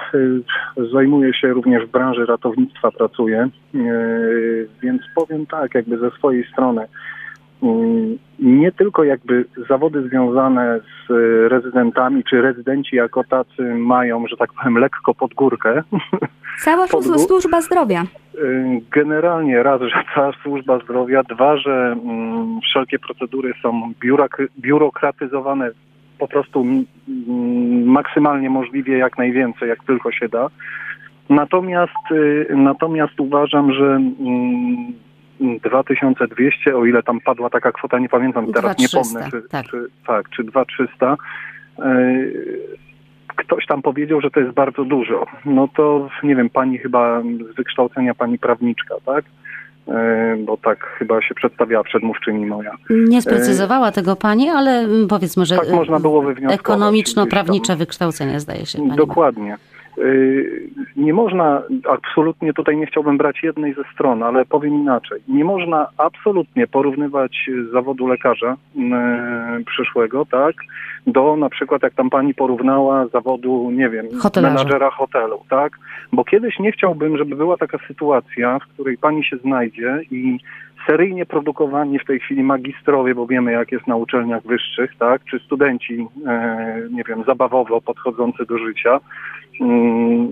e, zajmuję się również w branży ratownictwa, pracuję, e, więc powiem tak, jakby ze swojej strony. Mm, Nie tylko jakby zawody związane z e, rezydentami, czy rezydenci jako tacy mają, że tak powiem, lekko pod górkę, <laughs> Cała słu- służba zdrowia. Y, Generalnie raz, że <laughs> cała służba zdrowia, dwa, że mm, wszelkie procedury są biurak- biurokratyzowane po prostu mm, maksymalnie możliwie jak najwięcej, jak tylko się da. Natomiast, y, natomiast uważam, że mm, 2200, o ile tam padła taka kwota, nie pamiętam teraz, nie 2300, pomnę, czy, tak. czy, tak, czy 2300, y, ktoś tam powiedział, że to jest bardzo dużo. No to nie wiem, pani chyba z wykształcenia pani prawniczka, tak? E, Bo tak chyba się przedstawiała przedmówczyni moja. Nie sprecyzowała tego pani, ale mm, powiedzmy, że Tak można było wywnioskować ekonomiczno-prawnicze wykształcenie zdaje się pani. ma. Y, Nie można, absolutnie tutaj nie chciałbym brać jednej ze stron, ale powiem inaczej. Nie można absolutnie porównywać zawodu lekarza y, przyszłego, tak, do na przykład, jak tam pani porównała zawodu, nie wiem, Hotelarza. menadżera hotelu, tak? Bo kiedyś nie chciałbym, żeby była taka sytuacja, w której pani się znajdzie i seryjnie produkowani w tej chwili magistrowie, bo wiemy jak jest na uczelniach wyższych, tak, czy studenci, e, nie wiem, zabawowo podchodzący do życia, mm,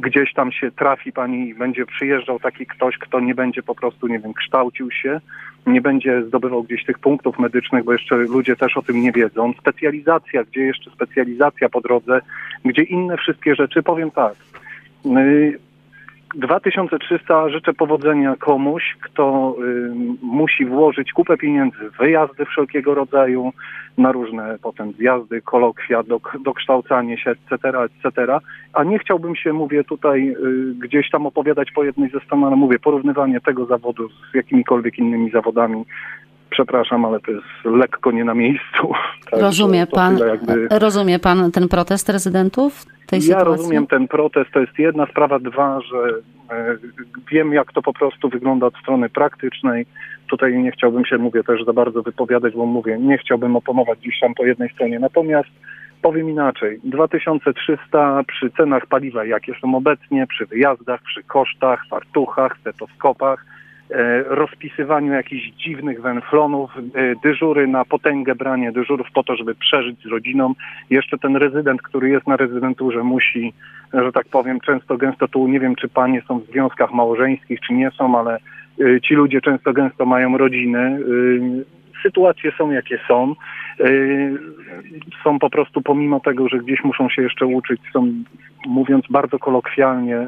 gdzieś tam się trafi pani i będzie przyjeżdżał taki ktoś, kto nie będzie po prostu, nie wiem, kształcił się, nie będzie zdobywał gdzieś tych punktów medycznych, bo jeszcze ludzie też o tym nie wiedzą. Specjalizacja, gdzie jeszcze specjalizacja po drodze, gdzie inne wszystkie rzeczy, powiem tak. Y, 2300 życzę powodzenia komuś, kto y, musi włożyć kupę pieniędzy w wyjazdy wszelkiego rodzaju, na różne potem zjazdy, kolokwia, dok, dokształcanie się, etc., etc. A nie chciałbym się, mówię tutaj, y, gdzieś tam opowiadać po jednej ze stron, ale mówię, porównywanie tego zawodu z jakimikolwiek innymi zawodami, przepraszam, ale to jest lekko nie na miejscu. <laughs> Także Rozumie to pan, tyle jakby- rozumie pan ten protest rezydentów tej ja sytuacji? rozumiem ten protest, to jest jedna sprawa. Dwa, że e, wiem, jak to po prostu wygląda od strony praktycznej. Tutaj nie chciałbym się, mówię, też za bardzo wypowiadać, bo mówię, nie chciałbym oponować gdzieś tam po jednej stronie. Natomiast powiem inaczej. 2300 przy cenach paliwa, jakie są obecnie, przy wyjazdach, przy kosztach, fartuchach, stetoskopach, rozpisywaniu jakichś dziwnych węflonów, e, dyżury na potęgę, branie dyżurów po to, żeby przeżyć z rodziną. Jeszcze ten rezydent, który jest na rezydenturze, musi, że tak powiem, często gęsto tu, nie wiem, czy panie są w związkach małżeńskich, czy nie są, ale y, ci ludzie często gęsto mają rodziny. Sytuacje są jakie są. Są po prostu pomimo tego, że gdzieś muszą się jeszcze uczyć, są mówiąc bardzo kolokwialnie,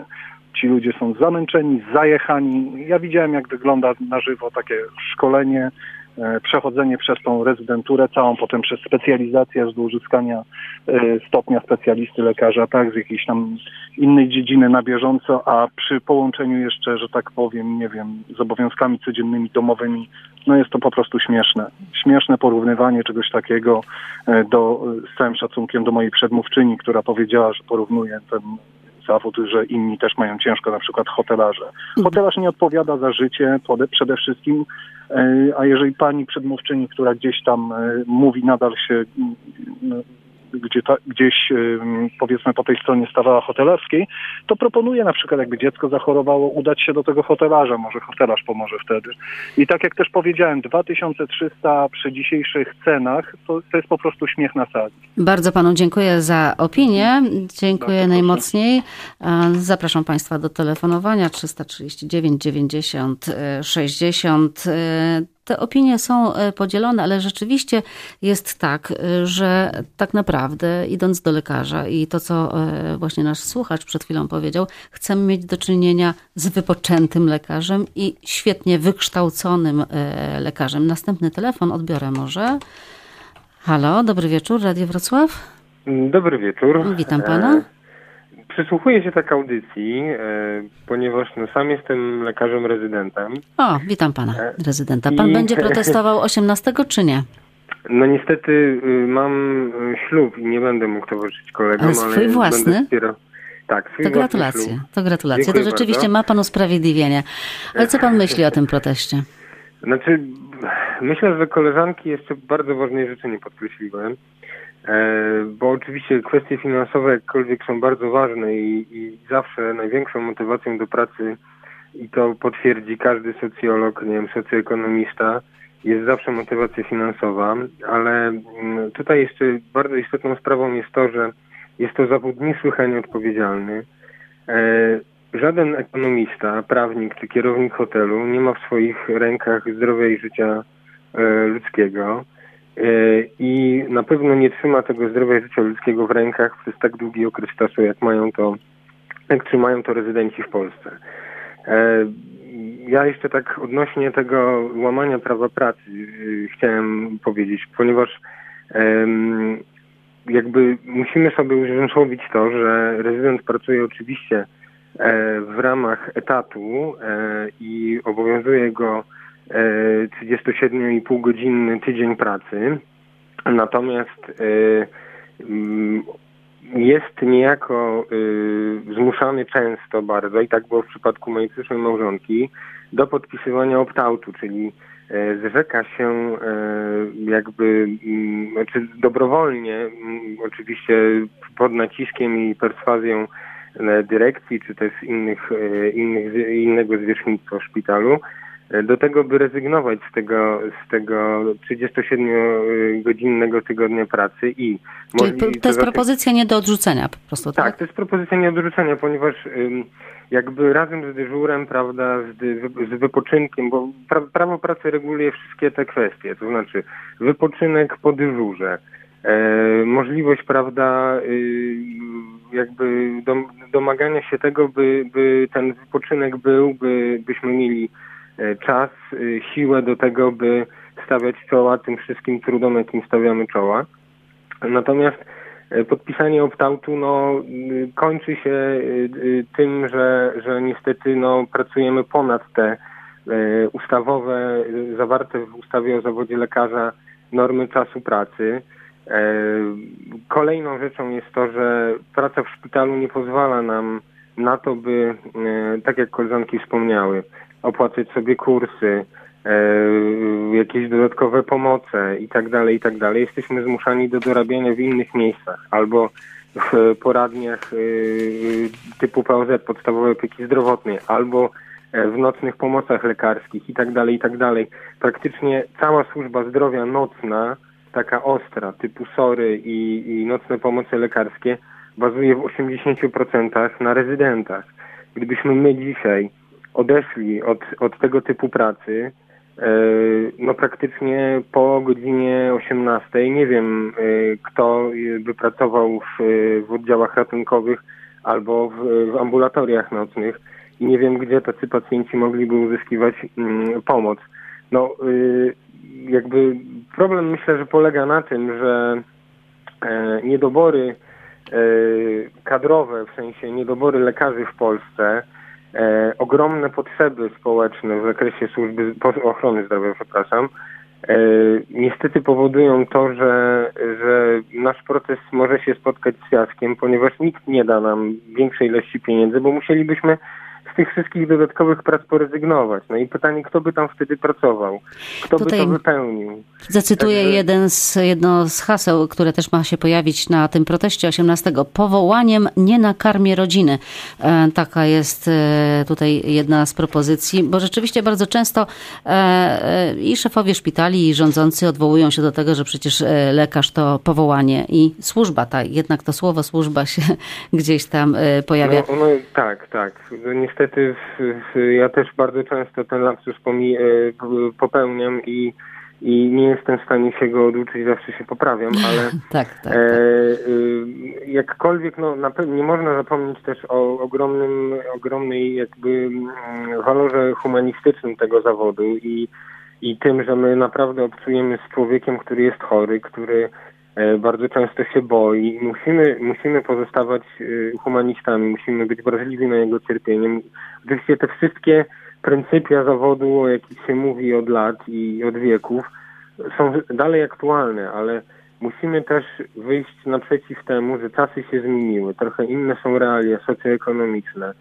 ci ludzie są zamęczeni, zajechani. Ja widziałem, jak wygląda na żywo takie szkolenie E, przechodzenie przez tą rezydenturę całą, potem przez specjalizację aż do uzyskania e, stopnia specjalisty lekarza, tak, z jakiejś tam innej dziedziny na bieżąco, a przy połączeniu jeszcze, że tak powiem, nie wiem, z obowiązkami codziennymi domowymi, no jest to po prostu śmieszne. Śmieszne porównywanie czegoś takiego e, do, z całym szacunkiem do mojej przedmówczyni, która powiedziała, że porównuje ten zawód, że inni też mają ciężko, na przykład hotelarze. Hotelarz nie odpowiada za życie przede wszystkim, e, a jeżeli pani przedmówczyni, która gdzieś tam e, mówi, nadal się gdzie ta, gdzieś powiedzmy po tej stronie stawała hotelarskiej, to proponuję na przykład jakby dziecko zachorowało, udać się do tego hotelarza, może hotelarz pomoże wtedy. I tak jak też powiedziałem, 2300 przy dzisiejszych cenach to, to jest po prostu śmiech na sali. Bardzo panu dziękuję za opinię. Dziękuję Bardzo najmocniej. Proszę. Zapraszam państwa do telefonowania 339 90 60 te opinie są e, podzielone, ale rzeczywiście jest tak, e, że tak naprawdę idąc do lekarza i to, co e, właśnie nasz słuchacz przed chwilą powiedział, chcemy mieć do czynienia z wypoczętym lekarzem i świetnie wykształconym lekarzem. Następny telefon odbiorę może. Halo, dobry wieczór, Radio Wrocław. Dobry wieczór. Witam pana. Przysłuchuję się tak audycji, e, ponieważ no, sam jestem lekarzem rezydentem. O, witam pana e, rezydenta. Pan I... będzie <laughs> protestował 18 czy nie? No niestety y, mam y, ślub i nie będę mógł towarzyszyć kolegom, ale swój ale własny? Tak, swój to gratulacje, to gratulacje. Dziękuję to rzeczywiście bardzo. ma pan usprawiedliwienie. Ale co pan myśli o tym proteście? Znaczy, myślę, że koleżanki jeszcze bardzo ważnej rzeczy nie podkreśliłem. E, bo oczywiście kwestie finansowe jakkolwiek są bardzo ważne i, i, zawsze największą motywacją do pracy i to potwierdzi każdy socjolog, nie wiem, socjoekonomista, jest zawsze motywacja finansowa, ale mm, tutaj jeszcze bardzo istotną sprawą jest to, że jest to zawód niesłychanie odpowiedzialny. E, żaden ekonomista, prawnik czy kierownik hotelu nie ma w swoich rękach zdrowia i życia e, ludzkiego. E, i na pewno nie trzyma tego zdrowia życia ludzkiego w rękach przez tak długi okres czasu, jak mają to, jak trzymają to rezydenci w Polsce. E, ja jeszcze tak odnośnie tego łamania prawa pracy e, chciałem powiedzieć, ponieważ jakby musimy sobie uzmysłowić to, że rezydent pracuje oczywiście w ramach etatu i obowiązuje go 37,5 godzinny tydzień pracy. Natomiast e, mm, jest niejako e, zmuszany często bardzo, i tak było w przypadku mojej przyszłej małżonki, do podpisywania opt-outu, czyli e, zrzeka się jakby, mm, znaczy dobrowolnie, mm, oczywiście pod naciskiem i perswazją dyrekcji, czy też innych, innych, innego zwierzchnictwa w szpitalu, do tego, by rezygnować z tego, z tego 37-godzinnego tygodnia pracy i... Czyli to, to jest propozycja nie do odrzucenia po prostu, tak? Tak, to jest propozycja nie do odrzucenia, ponieważ jakby razem z dyżurem, prawda, z, z wypoczynkiem, bo pra, prawo pracy reguluje wszystkie te kwestie, to znaczy wypoczynek po dyżurze, e, możliwość, prawda, y, jakby dom, domagania się tego, by, by ten wypoczynek był, by, byśmy mieli E, czas, e, siłę do tego, by stawiać czoła tym wszystkim trudom, jakim stawiamy czoła. Natomiast e, podpisanie opt-outu no, kończy się tym, że, że niestety no, pracujemy ponad te ustawowe, zawarte w ustawie o zawodzie lekarza normy czasu pracy. Kolejną rzeczą jest to, że praca w szpitalu nie pozwala nam na to, by, tak jak koleżanki wspomniały, opłacać sobie kursy, e, jakieś dodatkowe pomoce i tak dalej, i tak dalej. Jesteśmy zmuszani do dorabiania w innych miejscach albo w poradniach e, typu POZ, podstawowej opieki zdrowotnej, albo e, w nocnych pomocach lekarskich i tak dalej, i tak dalej. Praktycznie cała służba zdrowia nocna, taka ostra, typu SORY i, i nocne pomoce lekarskie, bazuje w 80% na rezydentach. Gdybyśmy my dzisiaj odeszli od, od tego typu pracy, no praktycznie po godzinie 18. Nie wiem, kto by pracował w, w oddziałach ratunkowych albo w, w ambulatoriach nocnych i nie wiem, gdzie tacy pacjenci mogliby uzyskiwać mm, pomoc. No, jakby problem myślę, że polega na tym, że e, niedobory e, kadrowe, w sensie niedobory lekarzy w Polsce, e, ogromne potrzeby społeczne w zakresie służby ochrony zdrowia, przepraszam, niestety powodują to, że, że nasz proces może się spotkać z fiaskiem, ponieważ nikt nie da nam większej ilości pieniędzy, bo musielibyśmy z tych wszystkich dodatkowych prac porezygnować. No i pytanie, kto by tam wtedy pracował? Kto Tutaj by to wypełnił? Zacytuję Także... jeden z, jedno z haseł, które też ma się pojawić na tym proteście 18. Powołaniem nie na karmie rodziny. E, taka jest e, tutaj jedna z propozycji, bo rzeczywiście bardzo często e, i szefowie szpitali, i rządzący odwołują się do tego, że przecież lekarz to powołanie i służba, ta, jednak to słowo służba się <laughs> gdzieś tam pojawia. No, no tak, tak. Niestety niestety ja też bardzo często ten lapsus e, popełniam i, i nie jestem w stanie się go oduczyć, zawsze się poprawiam, <laughs> ale tak, tak, tak. E, e, jakkolwiek no, na nie można zapomnieć też o ogromnym, ogromnej jakby walorze humanistycznym tego zawodu i, i tym, że my naprawdę obcujemy z człowiekiem, który jest chory, który E, bardzo często się boi. Musimy, musimy pozostawać e, humanistami, musimy być wrażliwi na jego cierpienie. Oczywiście te wszystkie pryncypia zawodu, o jakich się mówi od lat i od wieków, są dalej aktualne, ale musimy też wyjść naprzeciw temu, że czasy się zmieniły. Trochę inne są realia socjoekonomiczne.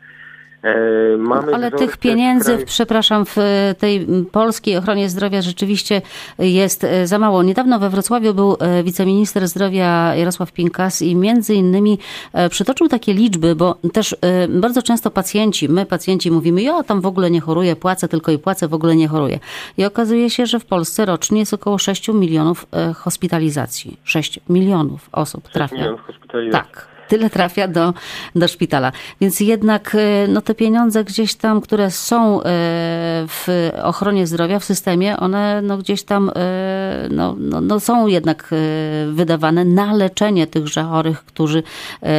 E, mamy Ale tych pieniędzy, przepraszam, w tej polskiej ochronie zdrowia rzeczywiście jest e, za mało. Niedawno we Wrocławiu był e, wiceminister zdrowia Jarosław Pinkas i między innymi przytoczył takie liczby, bo też bardzo często pacjenci, my pacjenci mówimy, ja tam w ogóle nie choruję, płacę tylko i płacę, w ogóle nie choruję. I okazuje się, że w Polsce rocznie jest około 6 milionów hospitalizacji. 6 milionów osób trafia. Milionów hospitalizacji. Tak tyle trafia do, do szpitala. Więc jednak e, no, te pieniądze gdzieś tam, które są e, w ochronie zdrowia, w systemie, one no, gdzieś tam e, no, no, no są jednak wydawane na leczenie tychże chorych, którzy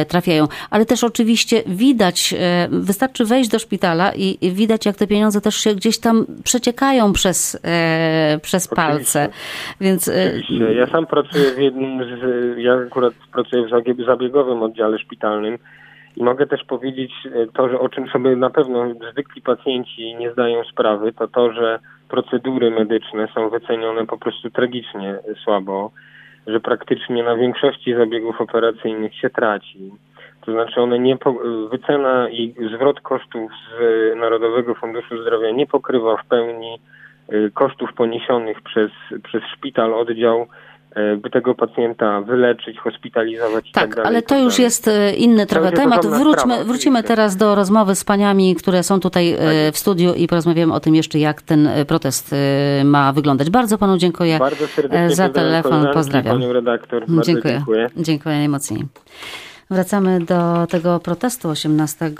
trafiają. Ale też oczywiście widać, wystarczy wejść do szpitala i, i widać, jak te pieniądze też się gdzieś tam przeciekają przez, przez palce. Więc... Oczywiście. Ja sam pracuję w jednym z, ja akurat pracuję w zabiegowym oddziale oddziale szpitalnym. I mogę też powiedzieć e, to, że o czym sobie na pewno zwykli pacjenci nie zdają sprawy, to to, że procedury medyczne są wycenione po prostu tragicznie słabo, że praktycznie na większości zabiegów operacyjnych się traci. To znaczy one nie po, wycena i zwrot kosztów z Narodowego Funduszu Zdrowia nie pokrywa w pełni e, kosztów poniesionych przez, przez szpital, oddział by tego pacjenta wyleczyć, hospitalizować tak, tak dalej. ale to już jest e, inny trochę temat. Wróćmy, sprawa, wrócimy teraz do rozmowy z paniami, które są tutaj e, tak. w studiu i porozmawiamy o tym jeszcze, jak ten protest ma wyglądać. Bardzo panu dziękuję Bardzo za telefon. Pozdrawiam. Panią redaktor. Bardzo dziękuję. Dziękuję, dziękuję najmocniej. Wracamy do tego protestu 18,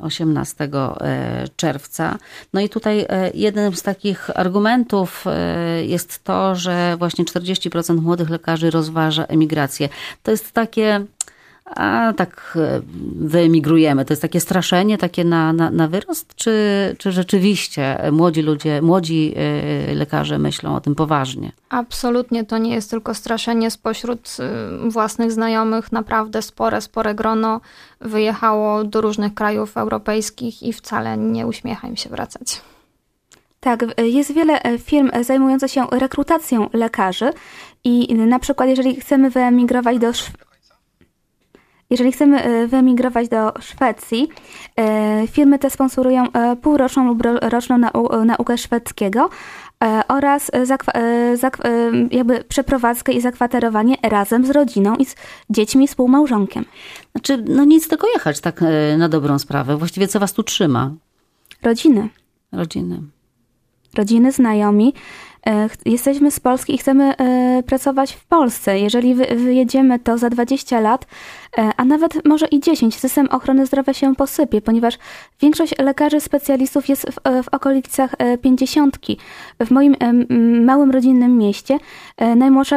18 e, czerwca. No i tutaj e, jednym z takich argumentów e, jest to, że właśnie 40% młodych lekarzy rozważa emigrację. To jest takie a tak e, wyemigrujemy. To jest takie straszenie, takie na, na, na wyrost, czy, czy rzeczywiście młodzi ludzie, młodzi e, lekarze myślą o tym poważnie? Absolutnie to nie jest tylko straszenie spośród e, własnych znajomych. Naprawdę spore, spore grono wyjechało do różnych krajów europejskich i wcale nie uśmiecha im się wracać. Tak, jest wiele firm zajmujących się rekrutacją lekarzy i na przykład jeżeli chcemy wyemigrować do jeżeli chcemy e, wyemigrować do Szwecji, e, firmy te sponsorują e, półroczną lub roczną naukę szwedzkiego oraz jakby przeprowadzkę i zakwaterowanie razem z rodziną i z dziećmi, współmałżonkiem. Znaczy, no nic tylko jechać tak na dobrą sprawę. Właściwie co was tu trzyma? Rodziny. Rodziny. Rodziny, znajomi. Jesteśmy z Polski i chcemy pracować w Polsce. Jeżeli wyjedziemy, to za 20 lat a nawet może i 10, system ochrony zdrowia się posypie, ponieważ większość lekarzy specjalistów jest w, w okolicach 50. W moim małym rodzinnym mieście najmłodszy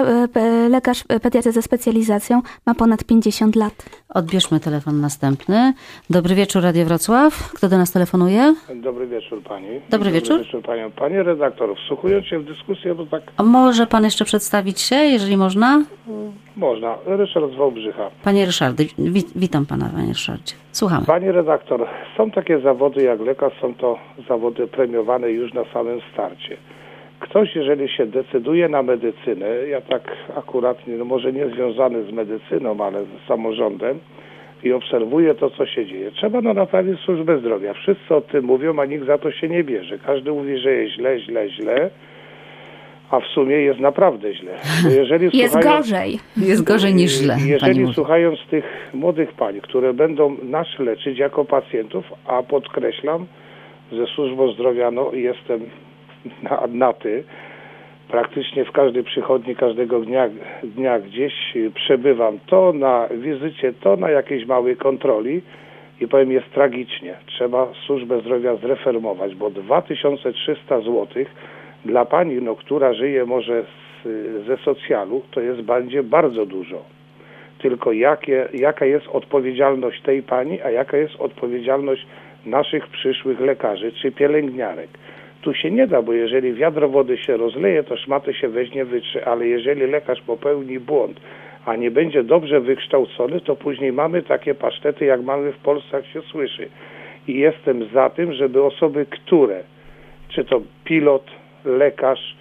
lekarz pediatry ze specjalizacją ma ponad 50 lat. Odbierzmy telefon następny. Dobry wieczór, Radio Wrocław. Kto do nas telefonuje? Dobry wieczór pani. Dobry, Dobry wieczór. wieczór panią. Panie redaktor, wsłuchując się w dyskusję, bo tak A może pan jeszcze przedstawić się, jeżeli można? Można. Ryszard z Wałbrzycha. Panie Ryszardzie, wi witam pana, panie Ryszardzie. Słuchamy. Panie redaktor, są takie zawody jak lekarz, są to zawody premiowane już na samym starcie. Ktoś, jeżeli się decyduje na medycynę, ja tak akurat, no może nie związany z medycyną, ale z samorządem, i obserwuje to, co się dzieje. Trzeba no naprawić służbę zdrowia. Wszyscy o tym mówią, a nikt za to się nie bierze. Każdy mówi, że jest źle, źle, źle, a w sumie jest naprawdę źle. Jeżeli <laughs> Jest gorzej. Jest gorzej niż źle, Jeżeli mówi. słuchając tych młodych pań, które będą nas leczyć jako pacjentów, a podkreślam, ze służbą zdrowia no, jestem na, na ty, praktycznie w każdej przychodni każdego dnia, dnia gdzieś przebywam, to na wizycie, to na jakiejś małej kontroli i powiem jest tragicznie. Trzeba służbę zdrowia zreformować, bo 2300 zł dla pani, no, która żyje może z, ze socjalu, to jest będzie bardzo dużo. Tylko jakie, jaka jest odpowiedzialność tej pani, a jaka jest odpowiedzialność naszych przyszłych lekarzy czy pielęgniarek. Tu się nie da, bo jeżeli wiadro wody się rozleje, to szmatę się weźmie, wytrze, ale jeżeli lekarz popełni błąd, a nie będzie dobrze wykształcony, to później mamy takie pasztety, jak mamy w Polsce, jak się słyszy. I jestem za tym, żeby osoby, które, czy to pilot, lekarz,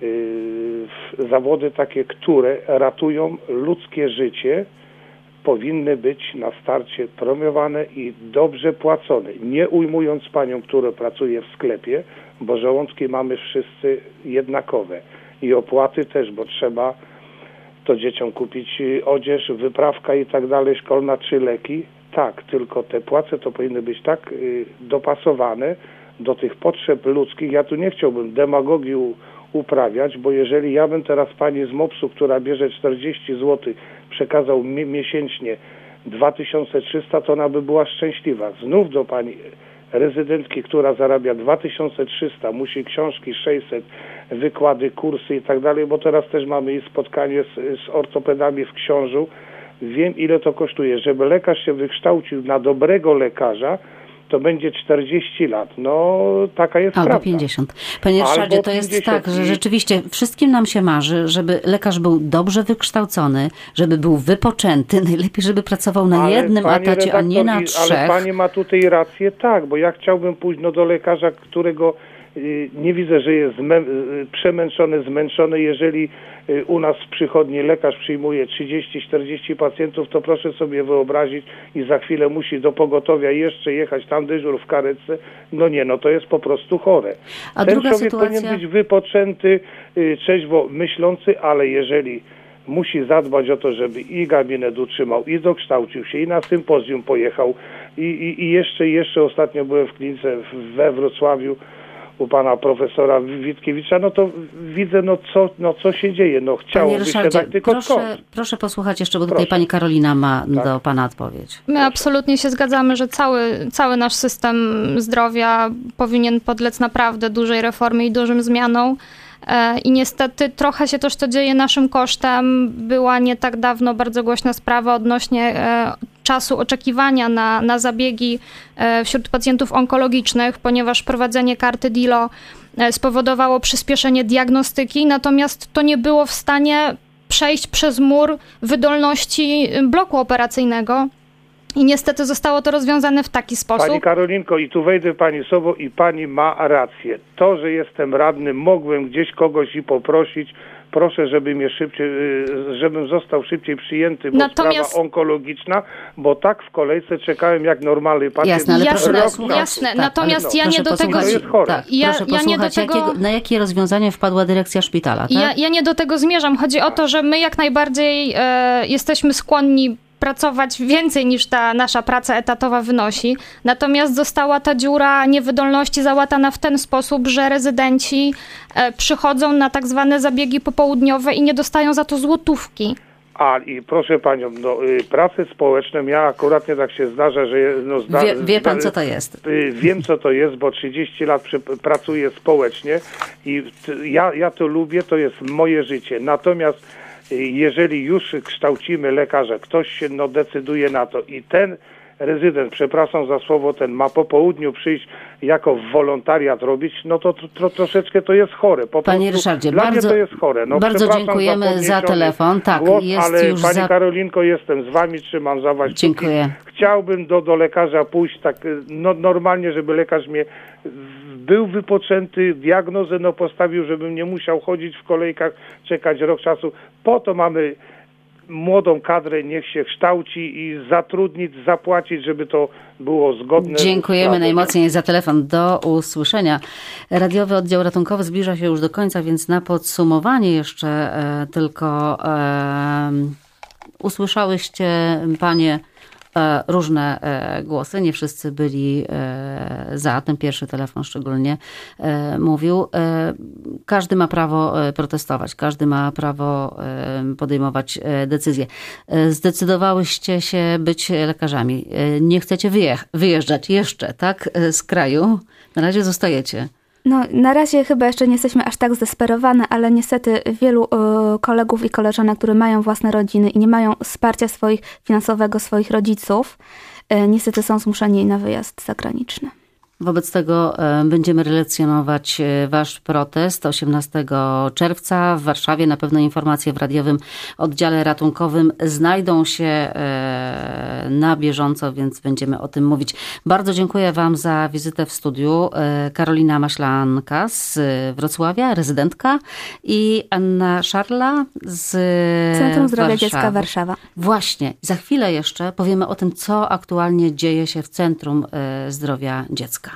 yy, zawody takie, które ratują ludzkie życie, powinny być na starcie promowane i dobrze płacone. Nie ujmując panią, która pracuje w sklepie, bo żołądki mamy wszyscy jednakowe. I opłaty też, bo trzeba to dzieciom kupić y, odzież, wyprawka i tak dalej, szkolna czy leki. Tak, tylko te płace to powinny być tak y, dopasowane do tych potrzeb ludzkich. Ja tu nie chciałbym demagogii uprawiać, bo jeżeli ja bym teraz pani z MOPS-u, która bierze 40 zł, przekazał mi miesięcznie 2300, to ona by była szczęśliwa. Znów do pani rezydentki, która zarabia 2300, musi książki 600, wykłady, kursy i tak dalej, bo teraz też mamy i spotkanie z, z ortopedami w Książu. Wiem, ile to kosztuje. Żeby lekarz się wykształcił na dobrego lekarza, to będzie 40 lat. No, taka jest Albo prawda. 50. Panie Ryszardzie, to jest 50 tak, że rzeczywiście wszystkim nam się marzy, żeby lekarz był dobrze wykształcony, żeby był wypoczęty, <laughs> najlepiej, żeby pracował na Ale jednym etacie, a nie na trzech. Ale pani ma tutaj rację, tak, bo ja chciałbym pójść no, do lekarza, którego nie widzę, że jest zmę, y, przemęczony, zmęczony. Jeżeli y, u nas w przychodni lekarz przyjmuje 30-40 pacjentów, to proszę sobie wyobrazić i za chwilę musi do pogotowia jeszcze jechać tam dyżur w karetce. No nie, no to jest po prostu chore. A Ten człowiek sytuacja- powinien być wypoczęty, y, trzeźwo myślący, ale jeżeli musi zadbać o to, żeby i gabinet utrzymał, i dokształcił się, i na sympozjum pojechał, i, i, i jeszcze, jeszcze ostatnio byłem w klinice we Wrocławiu u pana profesora Witkiewicza, no to widzę, no co, no co się dzieje, no Panie chciałoby się tak, tylko proszę, skąd? proszę posłuchać jeszcze, bo tutaj Proszę. pani Karolina ma Tak. do pana odpowiedź. My absolutnie się zgadzamy, że cały, cały nasz system zdrowia powinien podlec naprawdę dużej reformie i dużym zmianom. E, I niestety trochę się też to dzieje naszym kosztem. Była nie tak dawno bardzo głośna sprawa odnośnie e, czasu oczekiwania na, na zabiegi e, wśród pacjentów onkologicznych, ponieważ prowadzenie karty DILO spowodowało przyspieszenie diagnostyki, natomiast to nie było w stanie przejść przez mur wydolności bloku operacyjnego. I niestety zostało to rozwiązane w taki sposób. Pani Karolinko, i tu wejdę pani słowo i pani ma rację. To, że jestem radny, mogłem gdzieś kogoś i poprosić, proszę, żeby mnie szybciej, y, żebym został szybciej przyjęty, bo Natomiast- sprawa onkologiczna, bo tak w kolejce czekałem jak normalny pacjent. Jasne, ale Jasne, proszę jasne. Tak, Natomiast ale ja nie do tego... posłuchać- To jest chore. Tak, Ja- proszę ja nie do tego- jakiego, na jakie rozwiązanie wpadła dyrekcja szpitala, tak? Ja, ja nie do tego zmierzam. Chodzi o to, że my jak najbardziej e, jesteśmy skłonni pracować więcej niż ta nasza praca etatowa wynosi. Natomiast została ta dziura niewydolności załatana w ten sposób, że rezydenci e, przychodzą na tak zwane zabiegi popołudniowe i nie dostają za to złotówki. A i proszę panią, no, y, prace społeczne, ja akurat nie tak się zdarza, że. No, zda, Wie, wie pan, zda- co to jest? Y, Wiem, co to jest, bo 30 lat przy, pracuję społecznie i t- ja, ja to lubię, to jest moje życie. Natomiast y, jeżeli już kształcimy lekarza, ktoś się no, decyduje na to i ten rezydent, przepraszam za słowo, ten ma po południu przyjść jako wolontariat robić, no to, troszeczkę to jest chore. Po Panie Ryszardzie, dla bardzo- mnie to jest chore. No, bardzo dziękujemy za podniesiony telefon. Tak, głos, jest ale już Pani za- Karolinko, jestem z Wami, trzymam za Was. Dziękuję. Chciałbym do, do lekarza pójść tak y, no, normalnie, żeby lekarz mnie był wypoczęty, diagnozę no, postawił, żebym nie musiał chodzić w kolejkach, czekać rok czasu. Po to mamy młodą kadrę, niech się kształci i zatrudnić, zapłacić, żeby to było zgodne. z Dziękujemy najmocniej za telefon. Do usłyszenia. Radiowy oddział ratunkowy zbliża się już do końca, więc na podsumowanie jeszcze e, tylko e, usłyszałyście panie różne e, głosy. Nie wszyscy byli e, za. Ten pierwszy telefon szczególnie e, mówił. E, każdy ma prawo e, protestować, każdy ma prawo e, podejmować e, decyzje. E, Zdecydowałyście się być lekarzami. E, Nie chcecie wyjeżdżać jeszcze, tak, e, z kraju. Na razie zostajecie. No, na razie chyba jeszcze nie jesteśmy aż tak zdesperowane, ale niestety wielu e, kolegów i koleżanek, które mają własne rodziny i nie mają wsparcia swoich finansowego swoich rodziców, e, niestety są zmuszeni na wyjazd zagraniczny. Wobec tego e, będziemy relacjonować e, Wasz protest 18 czerwca w Warszawie. Na pewno informacje w radiowym oddziale ratunkowym znajdą się e, na bieżąco, więc będziemy o tym mówić. Bardzo dziękuję Wam za wizytę w studiu. Karolina Maślanka z Wrocławia, rezydentka i Anna Szarla z Centrum Zdrowia Warszawy. Dziecka Warszawa. Właśnie, za chwilę jeszcze powiemy o tym, co aktualnie dzieje się w Centrum Zdrowia Dziecka.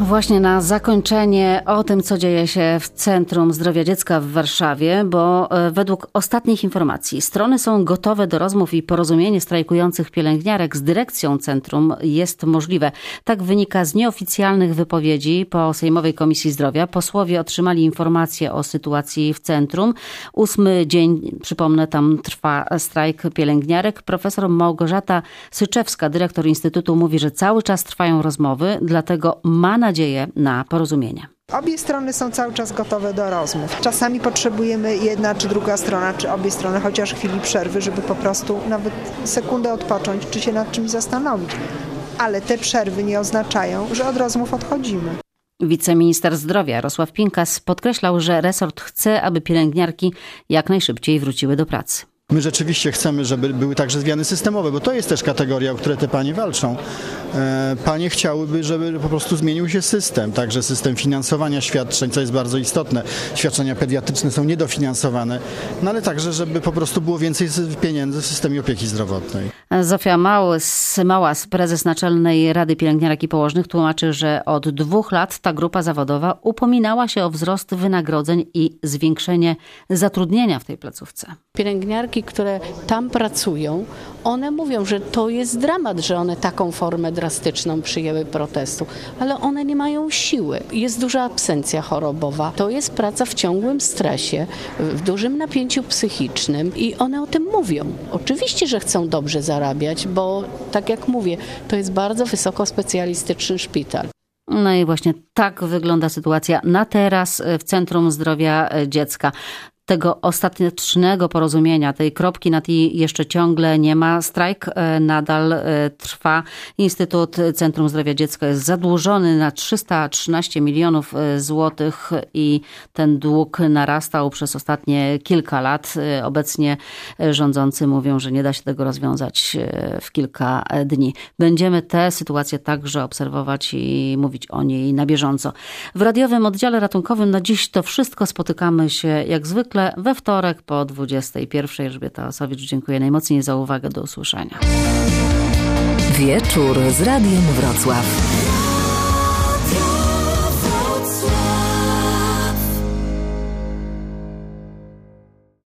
Właśnie na zakończenie o tym, co dzieje się w Centrum Zdrowia Dziecka w Warszawie, bo e, według ostatnich informacji strony są gotowe do rozmów i porozumienie strajkujących pielęgniarek z dyrekcją centrum jest możliwe. Tak wynika z nieoficjalnych wypowiedzi po Sejmowej Komisji Zdrowia. Posłowie otrzymali informacje o sytuacji w centrum. Ósmy dzień, przypomnę, tam trwa strajk pielęgniarek. Profesor Małgorzata Syczewska, dyrektor Instytutu, mówi, że cały czas trwają rozmowy, dlatego ma nadzieję na porozumienie. Obie strony są cały czas gotowe do rozmów. Czasami potrzebujemy jedna czy druga strona, czy obie strony chociaż chwili przerwy, żeby po prostu nawet sekundę odpocząć, czy się nad czymś zastanowić. Ale te przerwy nie oznaczają, że od rozmów odchodzimy. Wiceminister zdrowia Jarosław Pinkas podkreślał, że resort chce, aby pielęgniarki jak najszybciej wróciły do pracy. My rzeczywiście chcemy, żeby były także zmiany systemowe, bo to jest też kategoria, o które te panie walczą. E, Panie chciałyby, żeby po prostu zmienił się system, także system finansowania świadczeń, co jest bardzo istotne. Świadczenia pediatryczne są niedofinansowane, no ale także, żeby po prostu było więcej pieniędzy w systemie opieki zdrowotnej. Zofia Małys, Małas, prezes Naczelnej Rady Pielęgniarek i Położnych, tłumaczy, że od dwóch lat ta grupa zawodowa upominała się o wzrost wynagrodzeń i zwiększenie zatrudnienia w tej placówce. Pielęgniarki, które tam pracują, one mówią, że to jest dramat, że one taką formę drastyczną przyjęły protestu, ale one nie mają siły. Jest duża absencja chorobowa. To jest praca w ciągłym stresie, w dużym napięciu psychicznym i one o tym mówią. Oczywiście, że chcą dobrze zarabiać, bo tak jak mówię, to jest bardzo wysoko specjalistyczny szpital. No i właśnie tak wygląda sytuacja na teraz w Centrum Zdrowia Dziecka. Tego ostatecznego porozumienia, tej kropki nad i jeszcze ciągle nie ma. Strajk e, nadal e, trwa. Instytut Centrum Zdrowia Dziecka jest zadłużony na 313 milionów e, złotych i ten dług narastał przez ostatnie kilka lat. Obecnie rządzący mówią, że nie da się tego rozwiązać w kilka dni. Będziemy tę sytuację także obserwować i mówić o niej na bieżąco. W radiowym oddziale ratunkowym na dziś to wszystko. Spotykamy się jak zwykle we wtorek po 21. Elżbieta Osowicz, dziękuję najmocniej za uwagę. Do usłyszenia. Wieczór z Radiem Wrocław.